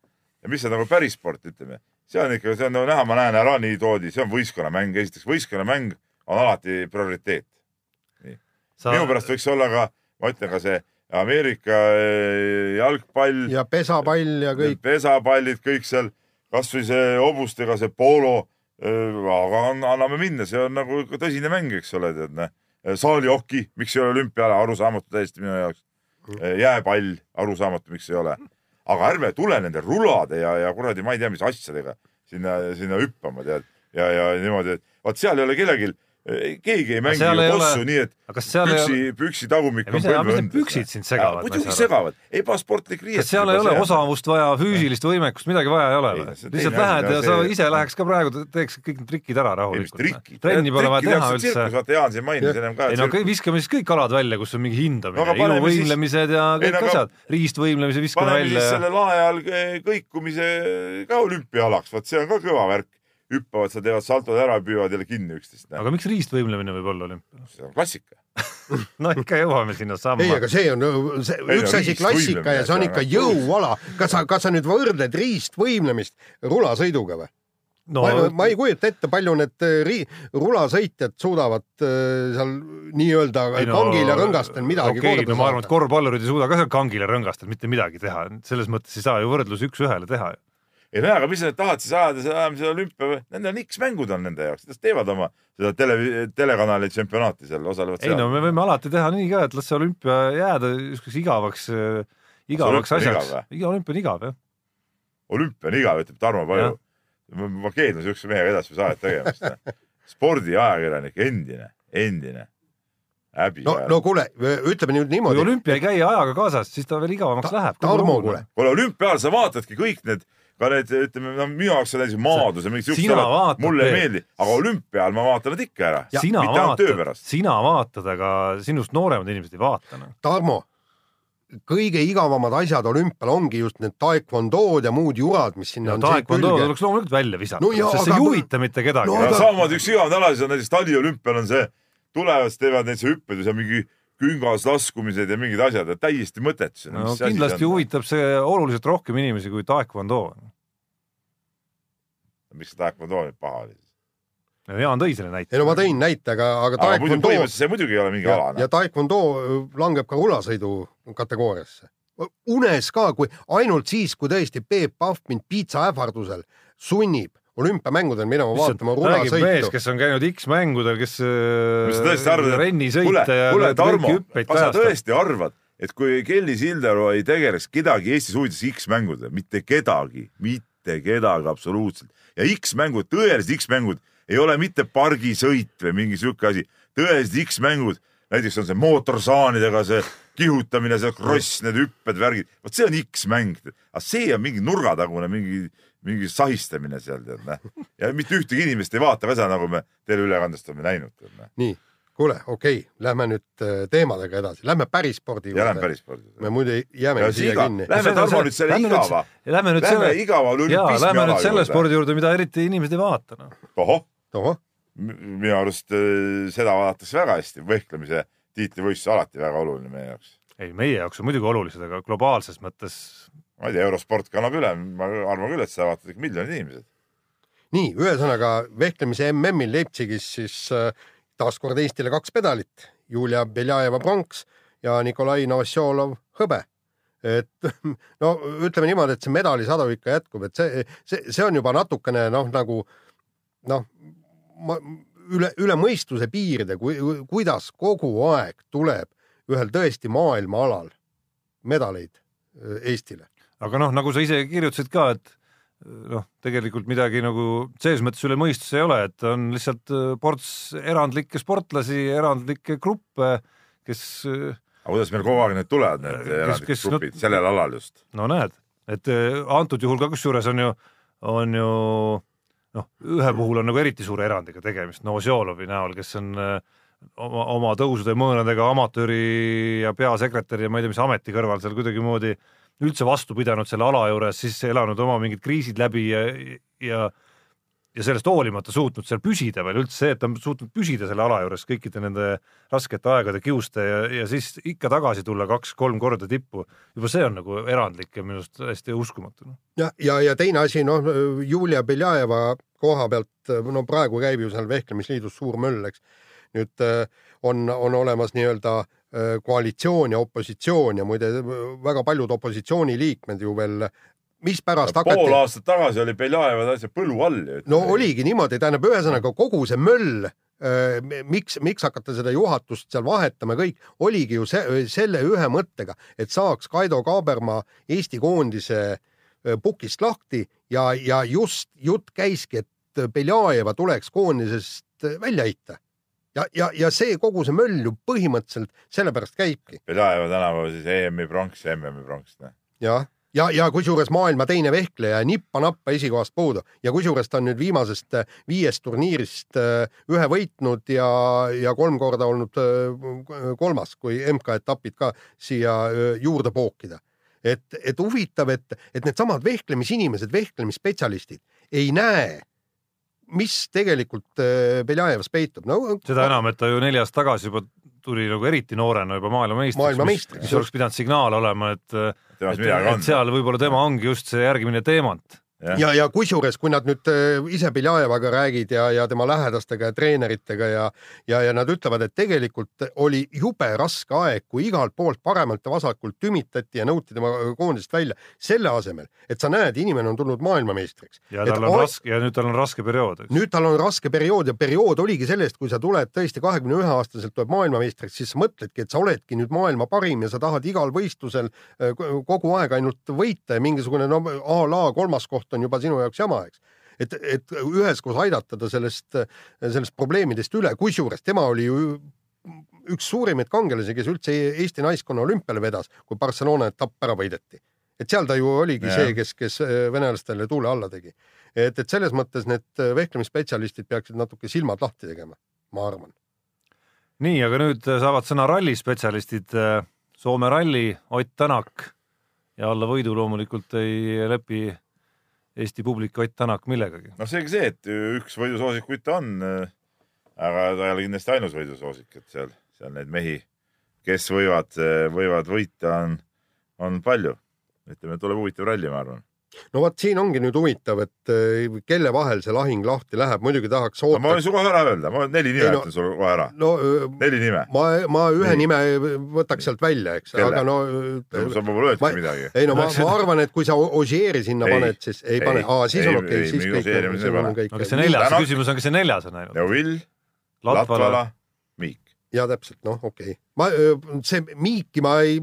ja mis on nagu päris sport, ütleme. see on ikka, see on nagu näha, ma näen ära nii toodi, see on võistkonnamäng, esiteks võistkonnamäng on alati prioriteet. Sa minu pärast võiks olla ka, ma ütlen ka see Ameerika eh, jalgpall, ja pesapall ja kõik. pesapallid, kõik seal, kasvõi see hobustega see polo. aga an- anname minna, see on nagu ikka tõsine mäng, eks ole, tead noh. saalihoki, miks ei ole olümpiaala, arusaamatu täiesti minu jaoks. jääpall, arusaamatu, miks ei ole. aga ärme tule nende rulade ja, ja kuradi, ma ei tea, mis asjadega sinna, sinna hüppama, tead. ja, ja niimoodi, et vaat seal ei ole kellelgi, keegi ei mängi ju ei ole- kossu, nii et püksi ole,, püksi tagumik see- mis need püksid sind segavad, muidugi segavad, ebasportlik riietus. seal ei ole osavust vaja, füüsilist võimekust, midagi vaja ei ole või lihtsalt lähed ja sa ise läheks ka praegu, teeks kõik need trikid ära rahulikult. trikid. trenni pole vaja teha üldse. vaata Jaan siin mainis ennem ka. ei no viskame siis kõik alad välja, kus on mingi hindamine iluvõimlemised ja kõik asjad, riistvõimlemise viskame paneme siis välja selle lae all eh, kõikumise ka olümpiaalaks, vot see on ka kõva värk. hüppavad, seal teevad saltod ära, püüavad jälle kinni üksteist. aga miks riistvõimlemine võib olla olümpial? see on klassika. no ikka jõuame sinna ei, samma aga. see on see, Ei, üks no asi klassika ja see on ikka on- jõuala. kas sa, kas sa nüüd võrdled riistvõimlemist rulasõiduga või? no ma, ma ei kujuta ette, palju need äh, ri-, rulasõitjad suudavad äh, seal nii-öelda Ei no, kangil ja rõngastel midagi okei, korda no ma arvan, et korvpallurid ei suuda ka seal kangil ja rõngastel mitte midagi teha, selles mõttes ei saa ju võrdlus üks-ühele teha. Ei no aga mis sa nüüd tahad siis ajada, seda ajamise olümpia või, nendel on X-mängud on nende jaoks, nad teevad oma seda tele, telekanali tsempionaati seal, osalevad ei no me võime alati teha nii ka, et las see olümpia jääda niisuguseks igavaks, igavaks olümpia on asjaks iga olümpia on igav jah. olümpia on igav, ütleb Tarmo Paju ma, keeldun siukse mehega edasi saadet tegemast. spordiajakirjanik, endine, endine. häbi no, no kuule, ütleme nüüd kui niimoodi. olümpia ei käi ajaga kaasas, siis ta veel igavamaks läheb. Tarmo, kuule, kuule olümpiaal sa vaatadki kõik need, ka need, ütleme, no minu jaoks on näiteks maadlus ja mingid siuksed Sina vaatad, mulle ei meeldi, aga olümpial ma vaatan nad ikka ära. sina mitte ainult töö vaatad, pärast. sina vaatad, aga sinust nooremad inimesed ei vaata noh. Tarmo, kõige igavamad asjad olümpial ongi just need taekwondood ja muud jurad, mis sinna ja on taekwondo tuleks loomulikult välja visata No sest see aga- ei huvita mitte kedagi No aga- samamoodi üks igav ala, siis on näiteks taliolümpial on see, tulevad, siis teevad näiteks hüpped ja seal mingi küngas laskumised ja mingid asjad, täiesti mõttetu. no kindlasti huvitab see oluliselt rohkem inimesi kui taekwondo. miks see taekwondo nüüd paha oli? Jaan tõi selle näite. ei no ma tõin näite, aga, aga taekwondo see muidugi ei ole mingi ja, ala. ja taekwondo langeb ka rulasõidu kategooriasse. unes ka, kui ainult siis, kui tõesti Peep Pahv mind piitsa ähvardusel sunnib olümpiamängudel minema vaatama räägib mees, rulasõitu. kes on käinud X-mängudel, kes mis sa tõesti arvad, et kuule, rennisõite ja kuule Tarmo, kas sa tõesti arvad, et kui Kelly Sildaru ei tegeleks kedagi Eestis huvides X-mängudel, mitte kedagi, mitte kedagi absoluutselt ja X-mängud, tõelised X-mängud ei ole mitte pargisõit või mingi sihuke asi, tõelised X-mängud, näiteks on see mootorsaanidega see kihutamine, see kross, need hüpped, värgid, vot see on X-mäng, aga see on mingi nurgatagune mingi, mingi sahistamine seal tead näh. ja mitte ühtegi inimest ei vaata ka seda, nagu me teleülekandest oleme näinud nii, kuule, okei okay,, lähme nüüd äh, teemadega edasi, lähme päris spordi ja lähme juurde. päris spordi. me muidu jäämegi ja siia siga, kinni. lähme Tarmo nüüd selle igava, Lähme nüüd selle, igava olümpismi lähme ala nüüd selle juurde. spordi juurde, mida eriti inimesed ei vaata noh.. ohoh, tohoh, minu arust äh, seda vaadatakse väga hästi, võhklemise tiitlivõistlus alati väga oluline meie jaoks. ei, meie jaoks on muidugi olulised, aga globaalses mõttes ma ei tea, eurosport kannab üle, ma arvan küll, et seda vaatavad ikka miljonid inimesed. nii, ühesõnaga vehklemise MM-il Leipzigis siis äh, taaskord Eestile kaks pedalit, Julia Beljajeva pronks ja Nikolai Novosjolov hõbe. et no ütleme niimoodi, et see medalisadu ikka jätkub, et see, see, see on juba natukene noh, nagu noh, üle, üle mõistuse piiride, kui, kuidas kogu aeg tuleb ühel tõesti maailmaalal medaleid äh, Eestile. Aga noh, nagu sa ise kirjutasid ka, et noh, tegelikult midagi nagu selles mõttes üle mõistuse ei ole, et on lihtsalt äh, ports erandlikke sportlasi, erandlikke gruppe, kes äh, aga kuidas meil kogu aeg need tulevad, need erandlikud grupid, sellel alal just? no näed, et äh, antud juhul ka kusjuures on ju, on ju noh, ühe puhul on nagu eriti suure erandiga tegemist Novosjolovi näol, kes on äh, oma, oma tõusude mõõnadega amatööri ja peasekretäri ja ma ei tea, mis ameti kõrval seal kuidagimoodi üldse vastu pidanud selle ala juures, siis elanud oma mingid kriisid läbi ja, ja ja sellest hoolimata suutnud seal püsida veel üldse see, et ta on suutnud püsida selle ala juures kõikide nende raskete aegade kiuste ja, ja siis ikka tagasi tulla kaks-kolm korda tippu, juba see on nagu erandlik ja minu arust täiesti uskumatu. ja, ja, ja teine asi, noh, Julia Beljajeva koha pealt, no praegu käib ju seal vehklemisliidus suur möll, eks. nüüd äh, on, on olemas nii-öelda koalitsioon ja opositsioon ja muide väga paljud opositsiooniliikmed ju veel, mispärast pool hakati, aastat tagasi oli Beljajev täitsa põlu all ju. no oligi niimoodi, tähendab, ühesõnaga kogu see möll, miks, miks hakata seda juhatust seal vahetama, kõik oligi ju see, selle ühe mõttega, et saaks Kaido Kaaberma Eesti koondise pukist lahti ja, ja just jutt käiski, et Beljajeva tuleks koondisest välja heita. ja, ja, ja see kogu see möll ju põhimõtteliselt sellepärast käibki. Beljajeva tänapäeval siis EM-i pronks ja MM-i pronks. noh. jah, ja, ja kusjuures maailma teine vehkleja, nippa-nappa esikohast puudu ja kusjuures ta on nüüd viimasest äh, viiest turniirist äh, ühe võitnud ja, ja kolm korda olnud äh, kolmas, kui MK-etapid ka siia juurde pookida. et, et huvitav, et, et needsamad vehklemisinimesed, vehklemisspetsialistid ei näe, mis tegelikult äh, Beljajevas peitub. no seda enam, et ta ju neli aastat tagasi juba tuli nagu eriti noorena juba maailmameistriks, Maailmameistriks, mis, mis oleks pidanud signaal olema, et temas et, on et. seal võib-olla tema ongi just see järgmine teemant. ja, ja kusjuures, kui nad nüüd äh, ise Beljajevaga räägid ja, ja tema lähedastega ja treeneritega ja, ja, ja nad ütlevad, et tegelikult oli jube raske aeg, kui igalt poolt paremalt ja vasakult tümitati ja nõuti tema koondist välja, selle asemel, et sa näed, inimene on tulnud maailmameistriks. ja tal on raske ja nüüd tal on raske periood, nüüd tal on raske periood ja periood oligi sellest, kui sa tuled tõesti kahekümne ühe aastaselt tuleb maailmameistriks, siis sa mõtledki, et sa oledki nüüd maailma parim ja sa tahad igal võistlusel äh, kogu aeg ainult võita ja mingisugune no a la kolmas koht on juba sinu jaoks jama, eks. et, et üheskoos aidata ta sellest, sellest probleemidest üle, kusjuures tema oli ju üks suurimaid kangelasi, kes üldse Eesti naiskonna olümpiale vedas, kui Barcelona etapp ära võideti. et seal ta ju oligi Jah. see, kes, kes äh, venelastele tuule alla tegi et, et selles mõttes need vehklemisspetsialistid peaksid natuke silmad lahti tegema, ma arvan. nii, aga nüüd saavad sõna rallispetsialistid. Soome ralli, Ott Tänak ja alla võidu loomulikult ei lepi Eesti publik Ott Tänak millegagi. noh, seegi see, et üks võidusoosikuid ta on, aga ta ei ole kindlasti ainus võidusoosik, et seal, seal neid mehi, kes võivad, võivad võita, on, on palju. ütleme, tuleb huvitav ralli, ma arvan. No vot, siin ongi nüüd huvitav, et äh, kelle vahel see lahing lahti läheb, muidugi tahaks ma oodata võin. sulle kohe ära öelda, ma neli nime Ei no- ütlen sulle kohe ära. no neli nime. ma, ma ühe Nii. nime võtaks sealt välja, eks, aga no. sa võib-olla ma- öeldki midagi. ei no ma, ma arvan, et kui sa Ožeeri sinna Ei, paned, siis ei, ei, pane, aa siis on ei, okei ei, okay,, siis kõik siis ei on kõik no. kas see neljas, küsimus on, kes see neljas on ainult? Neuvill, Latvala, Miik. ja täpselt, noh, okei okay., ma, see Miiki ma ei,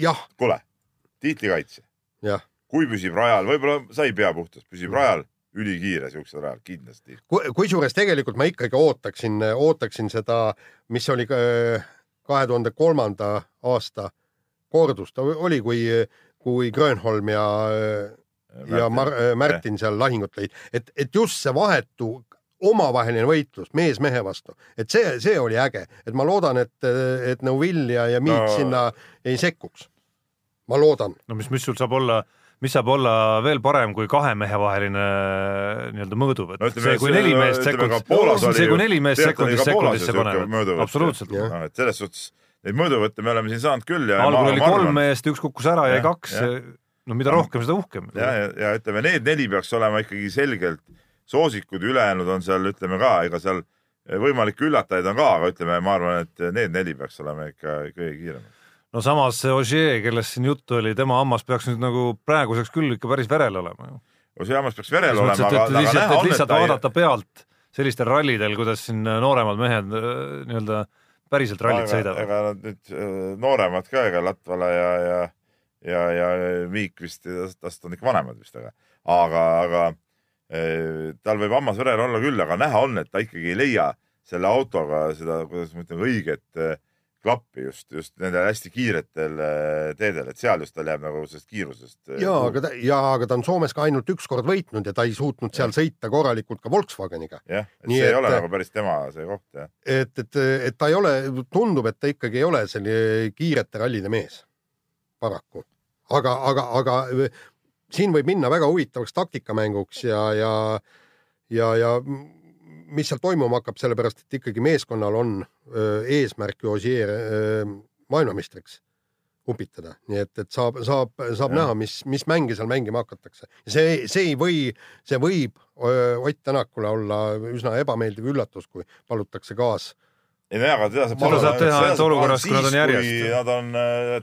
jah, kuule, tiitlikaitse, jah, kui püsib rajal, võib-olla sa ei pea puhtast, püsib rajal, ülikiire siuksel rajal kindlasti. kusjuures tegelikult ma ikkagi ootaksin, ootaksin seda, mis oli äh, kahe tuhande kolmanda aasta kordus, ta oli, kui, kui Grönholm ja, ja Mar-, Märtin seal lahingut lõid, et, et just see vahetu omavaheline võitlus mees mehe vastu, et see, see oli äge, et ma loodan, et, et Neuvill ja, ja Miik No- no... sinna ei sekkuks. ma loodan, no mis, mis sul saab olla mis saab olla veel parem kui kahe mehe vaheline äh, nii-öelda mõõduvõtt No see, kui neli meest oli see, kui neli meest ju sekundisse panevad absoluutselt. No, et selles suhtes neid mõõduvõtte me oleme siin saanud küll ja algul oli kolm meest, üks kukkus ära, jäi kaks no mida rohkem, seda uhkem. ja, ja, ja ütleme, need neli peaks olema ikkagi selgelt soosikud, ülejäänud on seal, ütleme ka, ega seal võimalikke üllatajaid on ka, aga ütleme, ma arvan, et need neli peaks olema ikka kõige kiiremad. No samas see Ogier, kellest siin juttu oli, tema hammas peaks nüüd nagu praeguseks küll ikka päris verel olema ju. see hammas peaks verel olema, aga aga lihtsalt, näha on, et lihtsalt ta ei vaadata pealt sellistel rallidel, kuidas siin nooremad mehed äh, nii-öelda päriselt rallit ega, sõidavad. ega nad nüüd äh, nooremad ka, ega Latvala ja, ja, ja, ja Viik vist, tast on ikka vanemad vist, aga, aga, aga tal võib hammas verel olla küll, aga näha on, et ta ikkagi ei leia selle autoga seda, kuidas ma ütlen, õiget klappi just, just nendel hästi kiiretel eh, teedel, et seal just tal jääb nagu sellest kiirusest. ja aga ta ja aga ta on Soomes ka ainult üks kord võitnud ja ta ei suutnud seal sõita korralikult ka Volkswageniga. jah, et Nii see ei et- ole nagu päris tema see koht jah. et, et, et ta ei ole, tundub, et ta ikkagi ei ole selline kiirete rallide mees, paraku. aga, aga, aga siin võib minna väga huvitavaks taktikamänguks ja, ja, ja, ja mis seal toimuma hakkab, sellepärast et ikkagi meeskonnal on öö, eesmärk ju Ossier öö, maailmameistriks upitada, nii et, et saab, saab, saab Jah. näha, mis, mis mänge seal mängima hakatakse. see, see ei või, see võib öö, Ott Tänakule olla üsna ebameeldiv üllatus, kui palutakse kaas ei no jaa, aga teda saab Seda saab teha ainult olukorras, kui nad on järjest. kui nad on,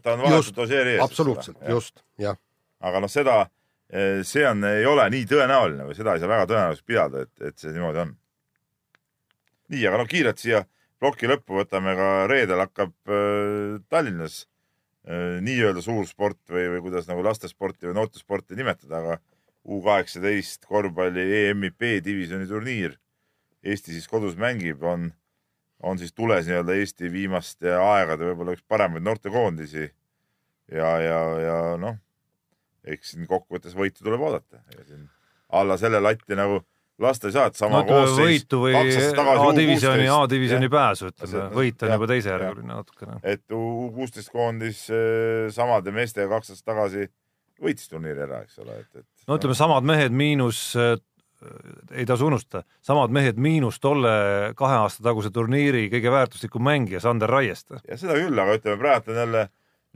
ta on Just, vahetult Ožeeri ees. absoluutselt, just, jah. aga noh, seda, see on, ei ole nii tõenäoline või seda ei saa väga tõenäoliseks pidada, et, et see niimoodi on. nii, aga no kiirelt siia ploki lõppu võtame ka reedel hakkab äh, Tallinnas äh, nii-öelda suursport või, või kuidas nagu lastesporti või noortesporti nimetada, aga U kaheksateist korvpalli EM-i B-divisjoni turniir Eesti siis kodus mängib, on, on siis tules nii-öelda Eesti viimaste aegade võib-olla üks paremaid noortekoondisi ja, ja, ja noh, eks siin kokkuvõttes võitu tuleb oodata. alla selle latti nagu lasta ei saa, et sama no koosseis võitu või A-divisjoni, U16. A-divisjoni pääsu, ütleme võit on juba teisejärguline natukene. et U kuusteist koondis eh, samade meestega kaks aastat tagasi võitis turniiri ära, eks ole, et, et. no ütleme, samad mehed miinus, ei tasu unustada, samad mehed miinus tolle kahe aasta taguse turniiri kõige väärtuslikum mängija Sander Raieste. ja seda küll, aga ütleme praegu on jälle,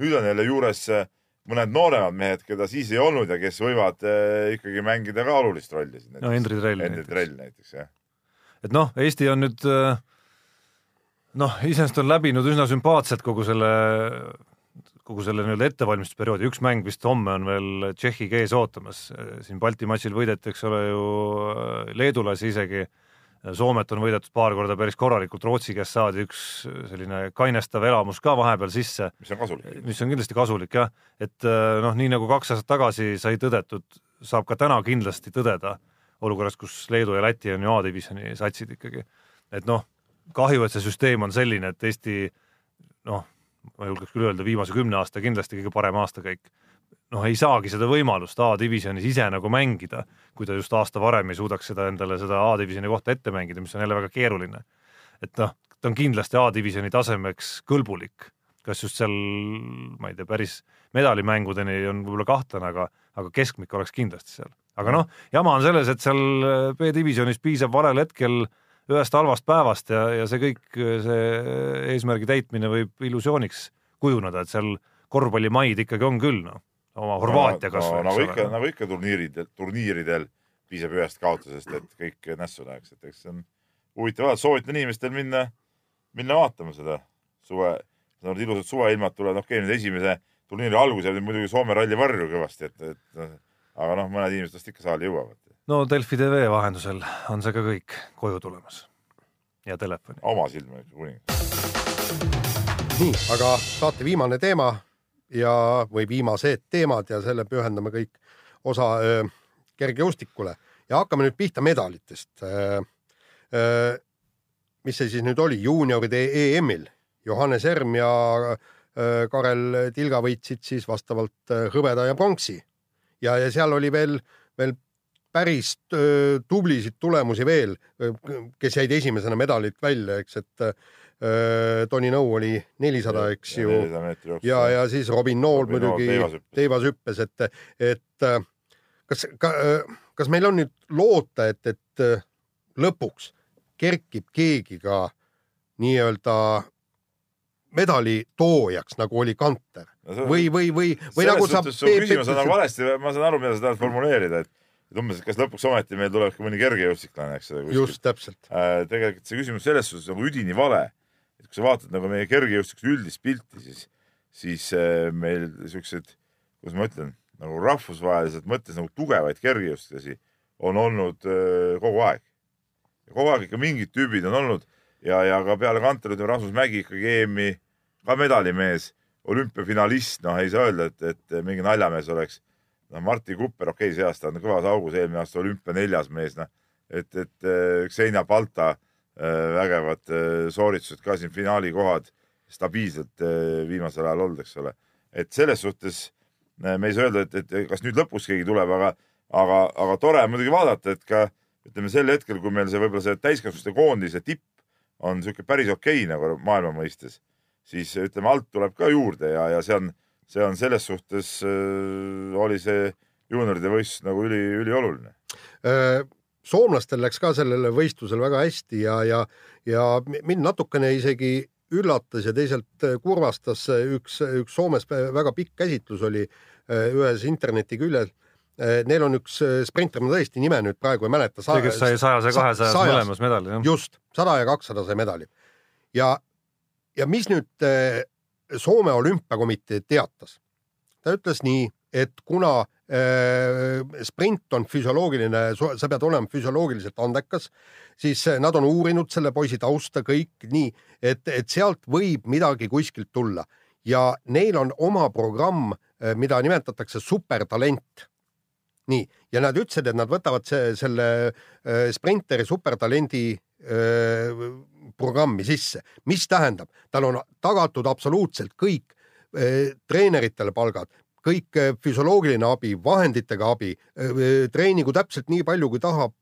nüüd on jälle juures eh, mõned nooremad mehed, keda siis ei olnud ja kes võivad eh, ikkagi mängida ka olulist rolli no Hendrik Trell näiteks. Trell näiteks jah. et noh, Eesti on nüüd äh, noh, iseenesest on läbinud üsna sümpaatselt kogu selle, kogu selle nii-öelda ettevalmistusperioodi, üks mäng vist homme on veel Tšehhiga ees ootamas, siin Balti matšil võideti, eks ole ju äh, leedulasi isegi, Soomet on võidetud paar korda päris korralikult, Rootsi käest saadi üks selline kainestav elamus ka vahepeal sisse mis on kasulik. mis on kindlasti kasulik jah, et äh, noh, nii nagu kaks aastat tagasi sai tõdetud, saab ka täna kindlasti tõdeda olukorras, kus Leedu ja Läti on ju A-divisjoni satsid ikkagi. et noh, kahju, et see süsteem on selline, et Eesti noh, ma julgeks küll öelda, viimase kümne aasta kindlasti kõige parem aastakäik. noh, ei saagi seda võimalust A-divisjonis ise nagu mängida, kui ta just aasta varem ei suudaks seda endale seda A-divisjoni kohta ette mängida, mis on jälle väga keeruline. et noh, ta on kindlasti A-divisjoni tasemeks kõlbulik, kas just seal, ma ei tea, päris medalimängudeni on võib-olla kahtlane, aga, aga keskmik oleks kindlasti seal. aga noh, jama on selles, et seal B-divisjonis piisab valel hetkel ühest halvast päevast ja, ja see kõik, see eesmärgi täitmine võib illusiooniks kujuneda, et seal korvpallimaid ikkagi on küll, noh, oma Horvaatia kas no, või nagu ikka, nagu ikka turniiridel, turniiridel piisab ühest kaotusest, et kõik nässu läheks, et eks see on huvitav vaadata, soovitan inimestel minna, minna vaatama seda suve, need ilusad suveilmad tulevad, okei okay,, nüüd esimese turniiri algus jääb muidugi Soome ralli varju kõvasti, et, et noh, aga noh, mõned inimesed vast ikka saali jõuavad. no Delfi tv vahendusel on see ka kõik koju tulemas ja telefoni. oma silma ikka kuningas. nii, aga saate viimane teema ja, või viimased teemad ja selle pühendame kõik osa öö, kergejõustikule. Ja hakkame nüüd pihta medalitest. mis see siis nüüd oli, juunioride EM-il Johannes Erm ja öö, Karel Tilga võitsid siis vastavalt hõbeda ja pronksi. Ja, ja seal oli veel, veel päris tublisid tulemusi veel, kes jäid esimesena medalilt välja, eks, et Toni Nõu oli nelisada, eks ju. ja, ja siis Robin Nool muidugi teivashüppes. teivashüppes, et, et äh, kas, kas meil on nüüd loota, et, et äh, lõpuks kerkib keegi ka nii-öelda medali toojaks, nagu oli Kanter või, või, või, või nagu sa. su küsimus on nagu valesti, ma saan aru, mida sa tahad formuleerida, et et umbes, et kas lõpuks ometi meil tuleb ka mõni kergejõustiklane, eks ole. just täpselt, äh, tegelikult see küsimus selles suhtes nagu üdini vale. Et kui sa vaatad nagu meie kergejõustikuse üldist pilti, siis, siis äh, meil siuksed, kuidas ma ütlen, nagu rahvusvaheliselt mõttes nagu tugevaid kergejõustiklasi on olnud äh, kogu aeg. kogu aeg ikka mingid tüübid on olnud ja, ja ka peale Kanter ütleme Rasmus Mägi ikkagi EM-i ka medalimees, olümpiafinalist, noh, ei saa öelda, et, et mingi naljamees oleks. noh, Martti Kupper, okei okay,, see aasta on kõvas augus, eelmine aasta olümpia neljas mees, noh, et, et äh, Xenia Balta vägevad äh, sooritused ka siin finaalikohad stabiilselt äh, viimasel ajal olnud, eks ole. et selles suhtes äh, me ei saa öelda, et, et kas nüüd lõpus keegi tuleb, aga, aga, aga tore on muidugi vaadata, et ka ütleme sel hetkel, kui meil see võib-olla see täiskasvanute koondise tipp on niisugune päris okei nagu maailma mõistes, siis ütleme alt tuleb ka juurde ja, ja see on, see on selles suhtes äh, oli see juunioride võistlus nagu üli, ülioluline. Soomlastel läks ka sellele võistlusele väga hästi ja, ja, ja mind natukene isegi üllatas ja teisalt kurvastas üks, üks Soomes väga pikk käsitlus oli äh, ühes internetiküljel. Neil on üks sprinter, ma tõesti nime nüüd praegu ei mäleta. see, kes sai sajas ja kahesajas mõlemas medali, jah. just, sada ja kakssada sai medali. ja, ja mis nüüd Soome olümpiakomitee teatas? ta ütles nii, et kuna eh, sprint on füsioloogiline, sa pead olema füsioloogiliselt andekas, siis eh, nad on uurinud selle poisi tausta kõik nii, et, et sealt võib midagi kuskilt tulla. Ja neil on oma programm, mida nimetatakse supertalent. Nii, ja nad ütlesid, et nad võtavad see, selle äh, sprinteri supertalendi äh, programmi sisse, mis tähendab, tal on tagatud absoluutselt kõik äh, treeneritele palgad, kõik äh, füsioloogiline abi, vahenditega abi äh,, treeningu täpselt nii palju, kui tahab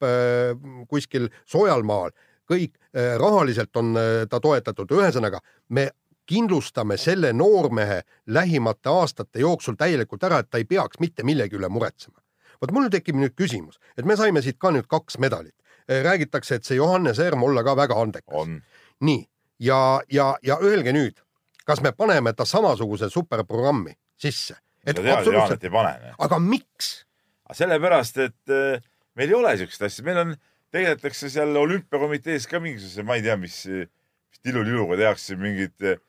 kuskil soojal maal, kõik rahaliselt on ta toetatud, ühesõnaga me kindlustame selle noormehe lähimate aastate jooksul täielikult ära, et ta ei peaks mitte millegi üle muretsema vot mul tekib nüüd küsimus, et me saime siit ka nüüd kaks medalit. räägitakse, et see Johannes Erm olla ka väga andekas. on, nii, ja, ja, ja öelge nüüd, kas me paneme ta samasuguse superprogrammi sisse? Sa tead, et ei pane. aga miks? sellepärast, et äh, meil ei ole siukest asja, meil on, tegeletakse seal olümpiakomitees ka mingisuguse, ma ei tea, mis, mis tiluliluga tehakse mingit äh,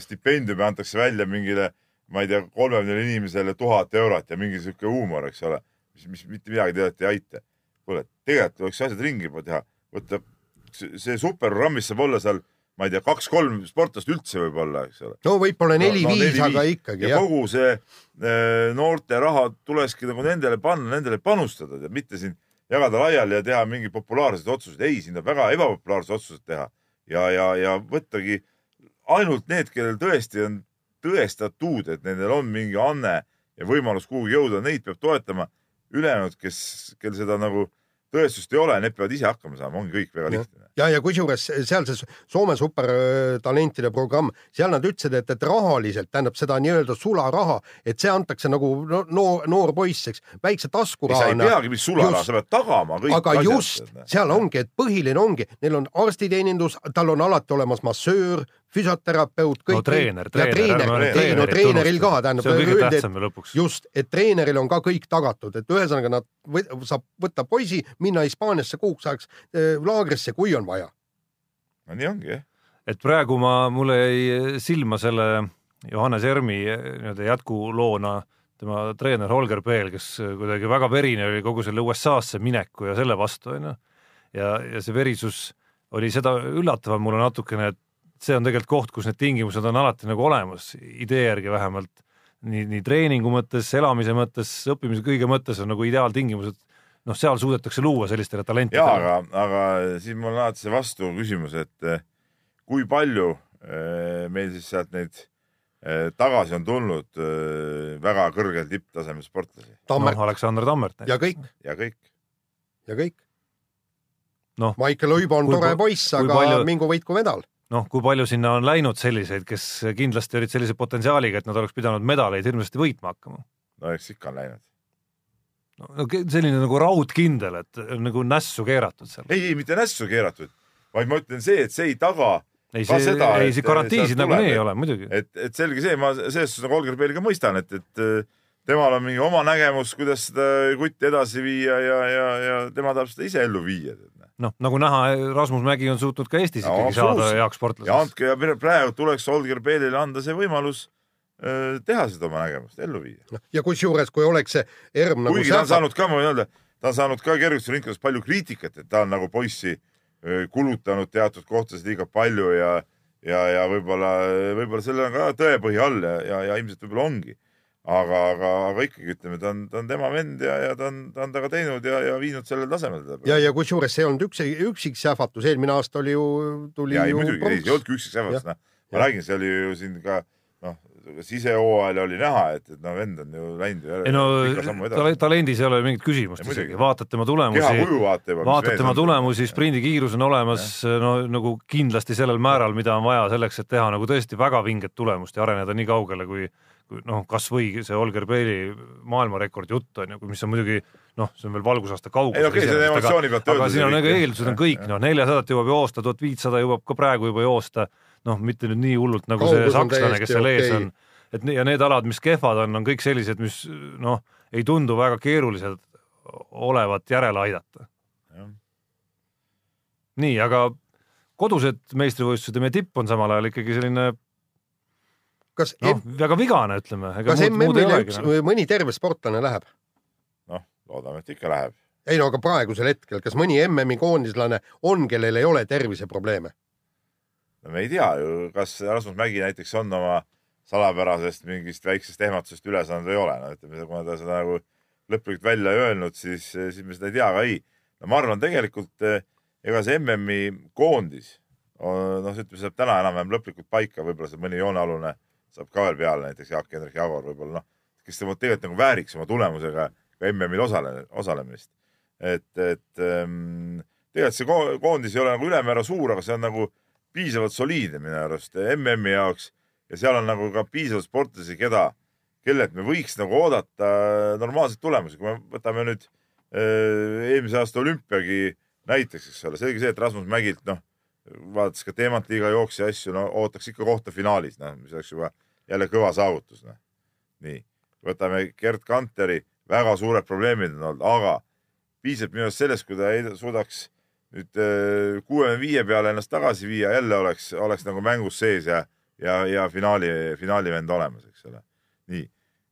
stipendiumi antakse välja mingile, ma ei tea, kolmekümnele inimesele tuhat eurot ja mingi sihuke huumor, eks ole, mis, mis mitte midagi tegelikult ei aita. kuule, tegelikult tuleks asjad ringi teha, võtta see see superprogrammis saab olla seal, ma ei tea, kaks-kolm sportlast üldse võib-olla, eks ole. no võib-olla neli-viis, neli-viis. aga ikkagi ja jah. kogu see äh, noorte raha tulekski nagu nendele panna, nendele panustada, mitte siin jagada laiali ja teha mingeid populaarseid otsuseid. ei, siin tuleb väga ebapopulaarsed otsused teha ja, ja, ja võttagi ainult need, kellel tõesti on tõestatud, et nendel on mingi anne ja võimalus kuhugi jõuda, neid peab toetama. ülejäänud, kes, kel seda nagu tõestust ei ole, need peavad ise hakkama saama, ongi kõik väga lihtne. ja, ja kusjuures seal see Soome supertalentide programm, seal nad ütlesid, et, et rahaliselt tähendab seda nii-öelda sularaha, et see antakse nagu no, noor, noor poiss, eks, väikse sa ei peagi mis sularaha, sa pead tagama kõik aga asjad. just seal ongi, et põhiline ongi, neil on arstiteenindus, tal on alati olemas massöör, füsioterapeut, kõik. no treener, ja treener, treener, treener, treener, no treeneril ka tähendab. see on kõige tähtsam ju lõpuks. just, et treeneril on ka kõik tagatud, et ühesõnaga nad või, saab võtta poisi, minna Hispaaniasse kuuks ajaks äh, laagrisse, kui on vaja. no nii ongi jah. et praegu ma, mulle jäi silma selle Johannes Ermi nii-öelda jätkuloona tema treener Holger Peel, kes kuidagi väga verine oli kogu selle USA-sse mineku ja selle vastu onju. ja, ja see verisus oli seda üllatavam mulle natukene, et see on tegelikult koht, kus need tingimused on alati nagu olemas, idee järgi vähemalt. nii, nii treeningu mõttes, elamise mõttes, õppimise kõige mõttes on nagu ideaaltingimused. noh, seal suudetakse luua sellistele ja talentidele. aga, aga siis mul on alati see vastuküsimus, et eh, kui palju eh, meil siis sealt neid eh, tagasi on tulnud väga kõrgel tipptasemel sportlasi noh, Aleksander Tammert. ja kõik ja kõik. ja kõik. Noh, Maicel Uibo on tore poiss, aga palju- mingu võitku medal. noh, kui palju sinna on läinud selliseid, kes kindlasti olid sellise potentsiaaliga, et nad oleks pidanud medaleid hirmsasti võitma hakkama. no eks ikka on läinud. no selline nagu raudkindel, et nagu nässu keeratud seal. ei, ei mitte nässu keeratud, vaid ma ütlen see, et see ei taga, ei, see, seda, ei garantiisid nagunii ei ole, muidugi. et, et selge see, ma selles suhtes nagu Olger Peeli ka mõistan, et, et temal on mingi oma nägemus, kuidas seda kutti edasi viia ja, ja, ja tema tahab seda ise ellu viia. noh, nagu näha, Rasmus Mägi on suutnud ka Eestis No ikkagi saada heaks ja sportlaseks. andke ja praegu tuleks Olger Peelile anda see võimalus äh, teha seda oma nägemust, ellu viia. ja kusjuures, kui oleks see ERM nagu kuigi ta on saanud ka, ma võin öelda, ta on saanud ka kergustusringkonnas palju kriitikat, et ta on nagu poissi öö, kulutanud teatud kohtades liiga palju ja, ja, ja võib-olla, võib-olla sellel on ka tõepõhi all ja, ja, ja ilmselt võib-olla ongi. aga, aga, aga ikkagi ütleme, ta on, ta on tema vend ja, ja ta on, ta on temaga teinud ja, ja viinud sellele tasemele. ja, ja kusjuures see ei olnud üks, üksik sähvatus, eelmine aasta oli ju, tuli ja ei ju muidugi, ei see ei olnudki üksik sähvatus, noh. ma räägin, see oli ju siin ka noh, sisehooajal oli näha, et, et no vend on ju läinud ju ei no edasi. talendis ei ole mingit küsimust Ja isegi, vaatad tema tulemusi, vaatad tema tulemusi, sprindikiirus on olemas no nagu kindlasti sellel määral, mida on vaja selleks, et teha nagu tõesti väga vinget tulemust ja areneda nii kaugele, kui noh, kasvõi see Olger Peeli maailmarekordi jutt on ju, mis on muidugi noh, see on veel valgusaasta kaugusel. Ei, okei, see on emotsiooni pealt aga öeldud siin ja on eeldused on kõik, noh, neljasadat jõuab joosta, tuhat viitsada jõuab ka praegu juba joosta, noh, mitte nüüd nii hullult nagu see Kaugus on sakslane, kes seal ees okei. on. et ja need alad, mis kehvad on, on kõik sellised, mis noh, ei tundu väga keerulised olevat järele aidata. nii, aga kodused meistrivõistlused ja meie tipp on samal ajal ikkagi selline kas noh, väga vigane, ütleme. kas MM-ile üks või mõni terve sportlane läheb? noh, loodame, et ikka läheb. ei no aga praegusel hetkel, kas mõni MM-i koondislane on, kellel ei ole terviseprobleeme? no me ei tea ju, kas Rasmus Mägi näiteks on oma salapärasest mingist väiksest ehmatusest üle saanud või ei ole, no ütleme, kuna ta seda nagu lõplikult välja ei öelnud, siis, siis me seda ei tea, aga ei. no ma arvan, tegelikult eh, ega see MM-i koondis, noh, ütleme, see saab täna enam-vähem lõplikult paika, võib-olla see mõni joonealune saab ka veel peale, näiteks Jaak-Hendrik Javor võib-olla noh, kes tegelikult nagu vääriks oma tulemusega ka MM-il osale, osalemist. et, et ähm, tegelikult see ko- koondis ei ole nagu ülemäära suur, aga see on nagu piisavalt soliidne minu arust MM-i jaoks ja seal on nagu ka piisavalt sportlasi, keda, kellelt me võiks nagu oodata normaalseid tulemusi, kui me võtame nüüd äh, eelmise aasta olümpiagi näiteks, eks ole, selge see, et Rasmus Mägilt noh, vaadates ka teemat liiga jooksja asju, no ootaks ikka kohta finaalis, noh, mis oleks juba jälle kõva saavutus, noh. nii, võtame Gerd Kanteri, väga suured probleemid on olnud, aga piisab minu arust sellest, kui ta ei suudaks nüüd äh, kuuekümne viie peale ennast tagasi viia, jälle oleks, oleks nagu mängus sees ja, ja, ja finaali, finaalivend olemas, eks ole. nii,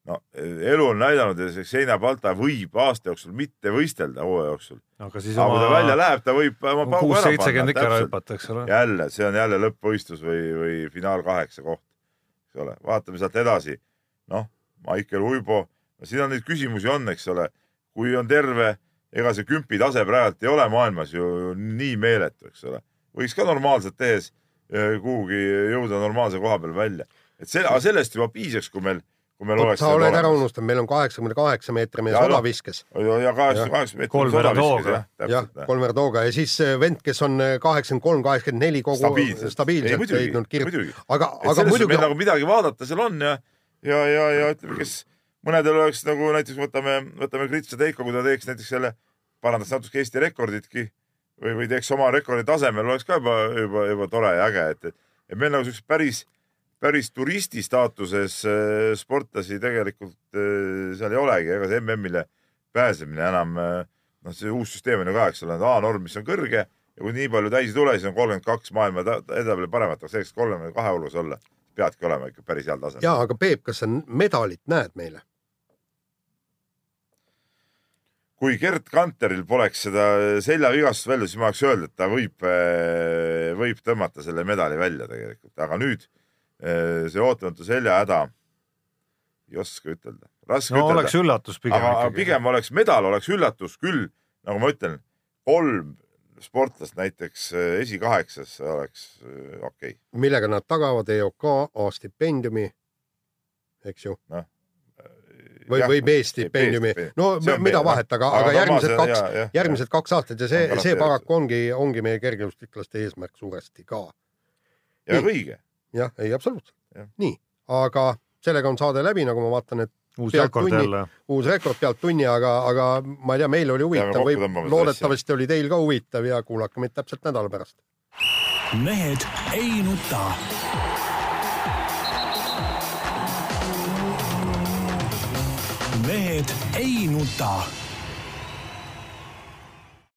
no elu on näidanud, et Balta võib aasta jooksul mitte võistelda hooaja jooksul, aga siis aga kui ta välja oma läheb, ta võib oma paugu ära kuus-seitsekümmend ikka ära panna. hüpata, eks ole. jälle, see on jälle lõppvõistlus või, või finaal kaheksa koht, eks ole, vaatame sealt edasi. noh, Maicel Uibo, no siin on neid küsimusi on, eks ole, kui on terve, ega see kümpi tase praegu ei ole maailmas ju nii meeletu, eks ole, võiks ka normaalselt tehes eh, kuhugi jõuda normaalse koha peal välja, et see, aga sellest juba piisaks, kui meil, kui meil oleks. sa oled ära unustanud, meil on kaheksakümne kaheksa meetri mees Ja, odaviskes. ja kaheksakümne kaheksa meetrit. Kolmveerand hooga. jah, kolmveerand hooga ja siis äh, vend, kes on kaheksakümmend kolm, kaheksakümmend neli kogu stabiilselt, Ei, stabiilselt leidnud muidugi. aga, aga muidugi meil nagu midagi vaadata seal on ja, ja, ja, ja ütleme, kes mõnedel oleks nagu näiteks võtame, võtame Krits Teiko, kui ta teeks näiteks selle, parandaks natuke Eesti rekorditki või, või teeks oma rekordi tasemel, oleks ka juba, juba, juba tore ja äge, et, et, et meil nagu siukseid päris, päris turisti staatuses äh, sportlasi tegelikult äh, seal ei olegi, ega see MM-ile pääsemine enam äh, noh, see uus süsteem on ju ka, eks ole, A-norm, mis on kõrge ja kui nii palju täis ei tule, siis on kolmkümmend kaks maailma ta- edetabeli paremat, aga selleks kolmekümne kahe hulgas olla, peadki olema ikka päris heal tasemel. ja, aga Peep, kas sa medalit näed meile? kui Gerd Kanteril poleks seda seljavigastust välja, siis ma oleks öelnud, et ta võib, võib tõmmata selle medali välja tegelikult, aga nüüd see ootamatu seljahäda, ei oska ütelda, raske no ütelda oleks üllatus pigem aga ikkagi. pigem oleks medal oleks üllatus küll, nagu ma ütlen, kolm sportlast näiteks eh, esikaheksas oleks eh, okei okay.. millega nad tagavad EOK A-stipendiumi, eks ju, või, või B-stipendiumi. no mida B, vahet, aga, Aga no järgmised see- kaks järgmised kaks aastat ja see see paraku ongi, ongi meie kergejõustiklaste eesmärk suuresti ka. ja õige. jah, ei absoluutselt nii, aga sellega on saade läbi, nagu ma vaatan, et uus rekord tunni- jälle. uus rekord pealt tunni, aga, aga ma ei tea, meil oli huvitav või loodetavasti oli teil ka huvitav ja kuulake meid täpselt nädala pärast. mehed ei nuta. mehed ei nuta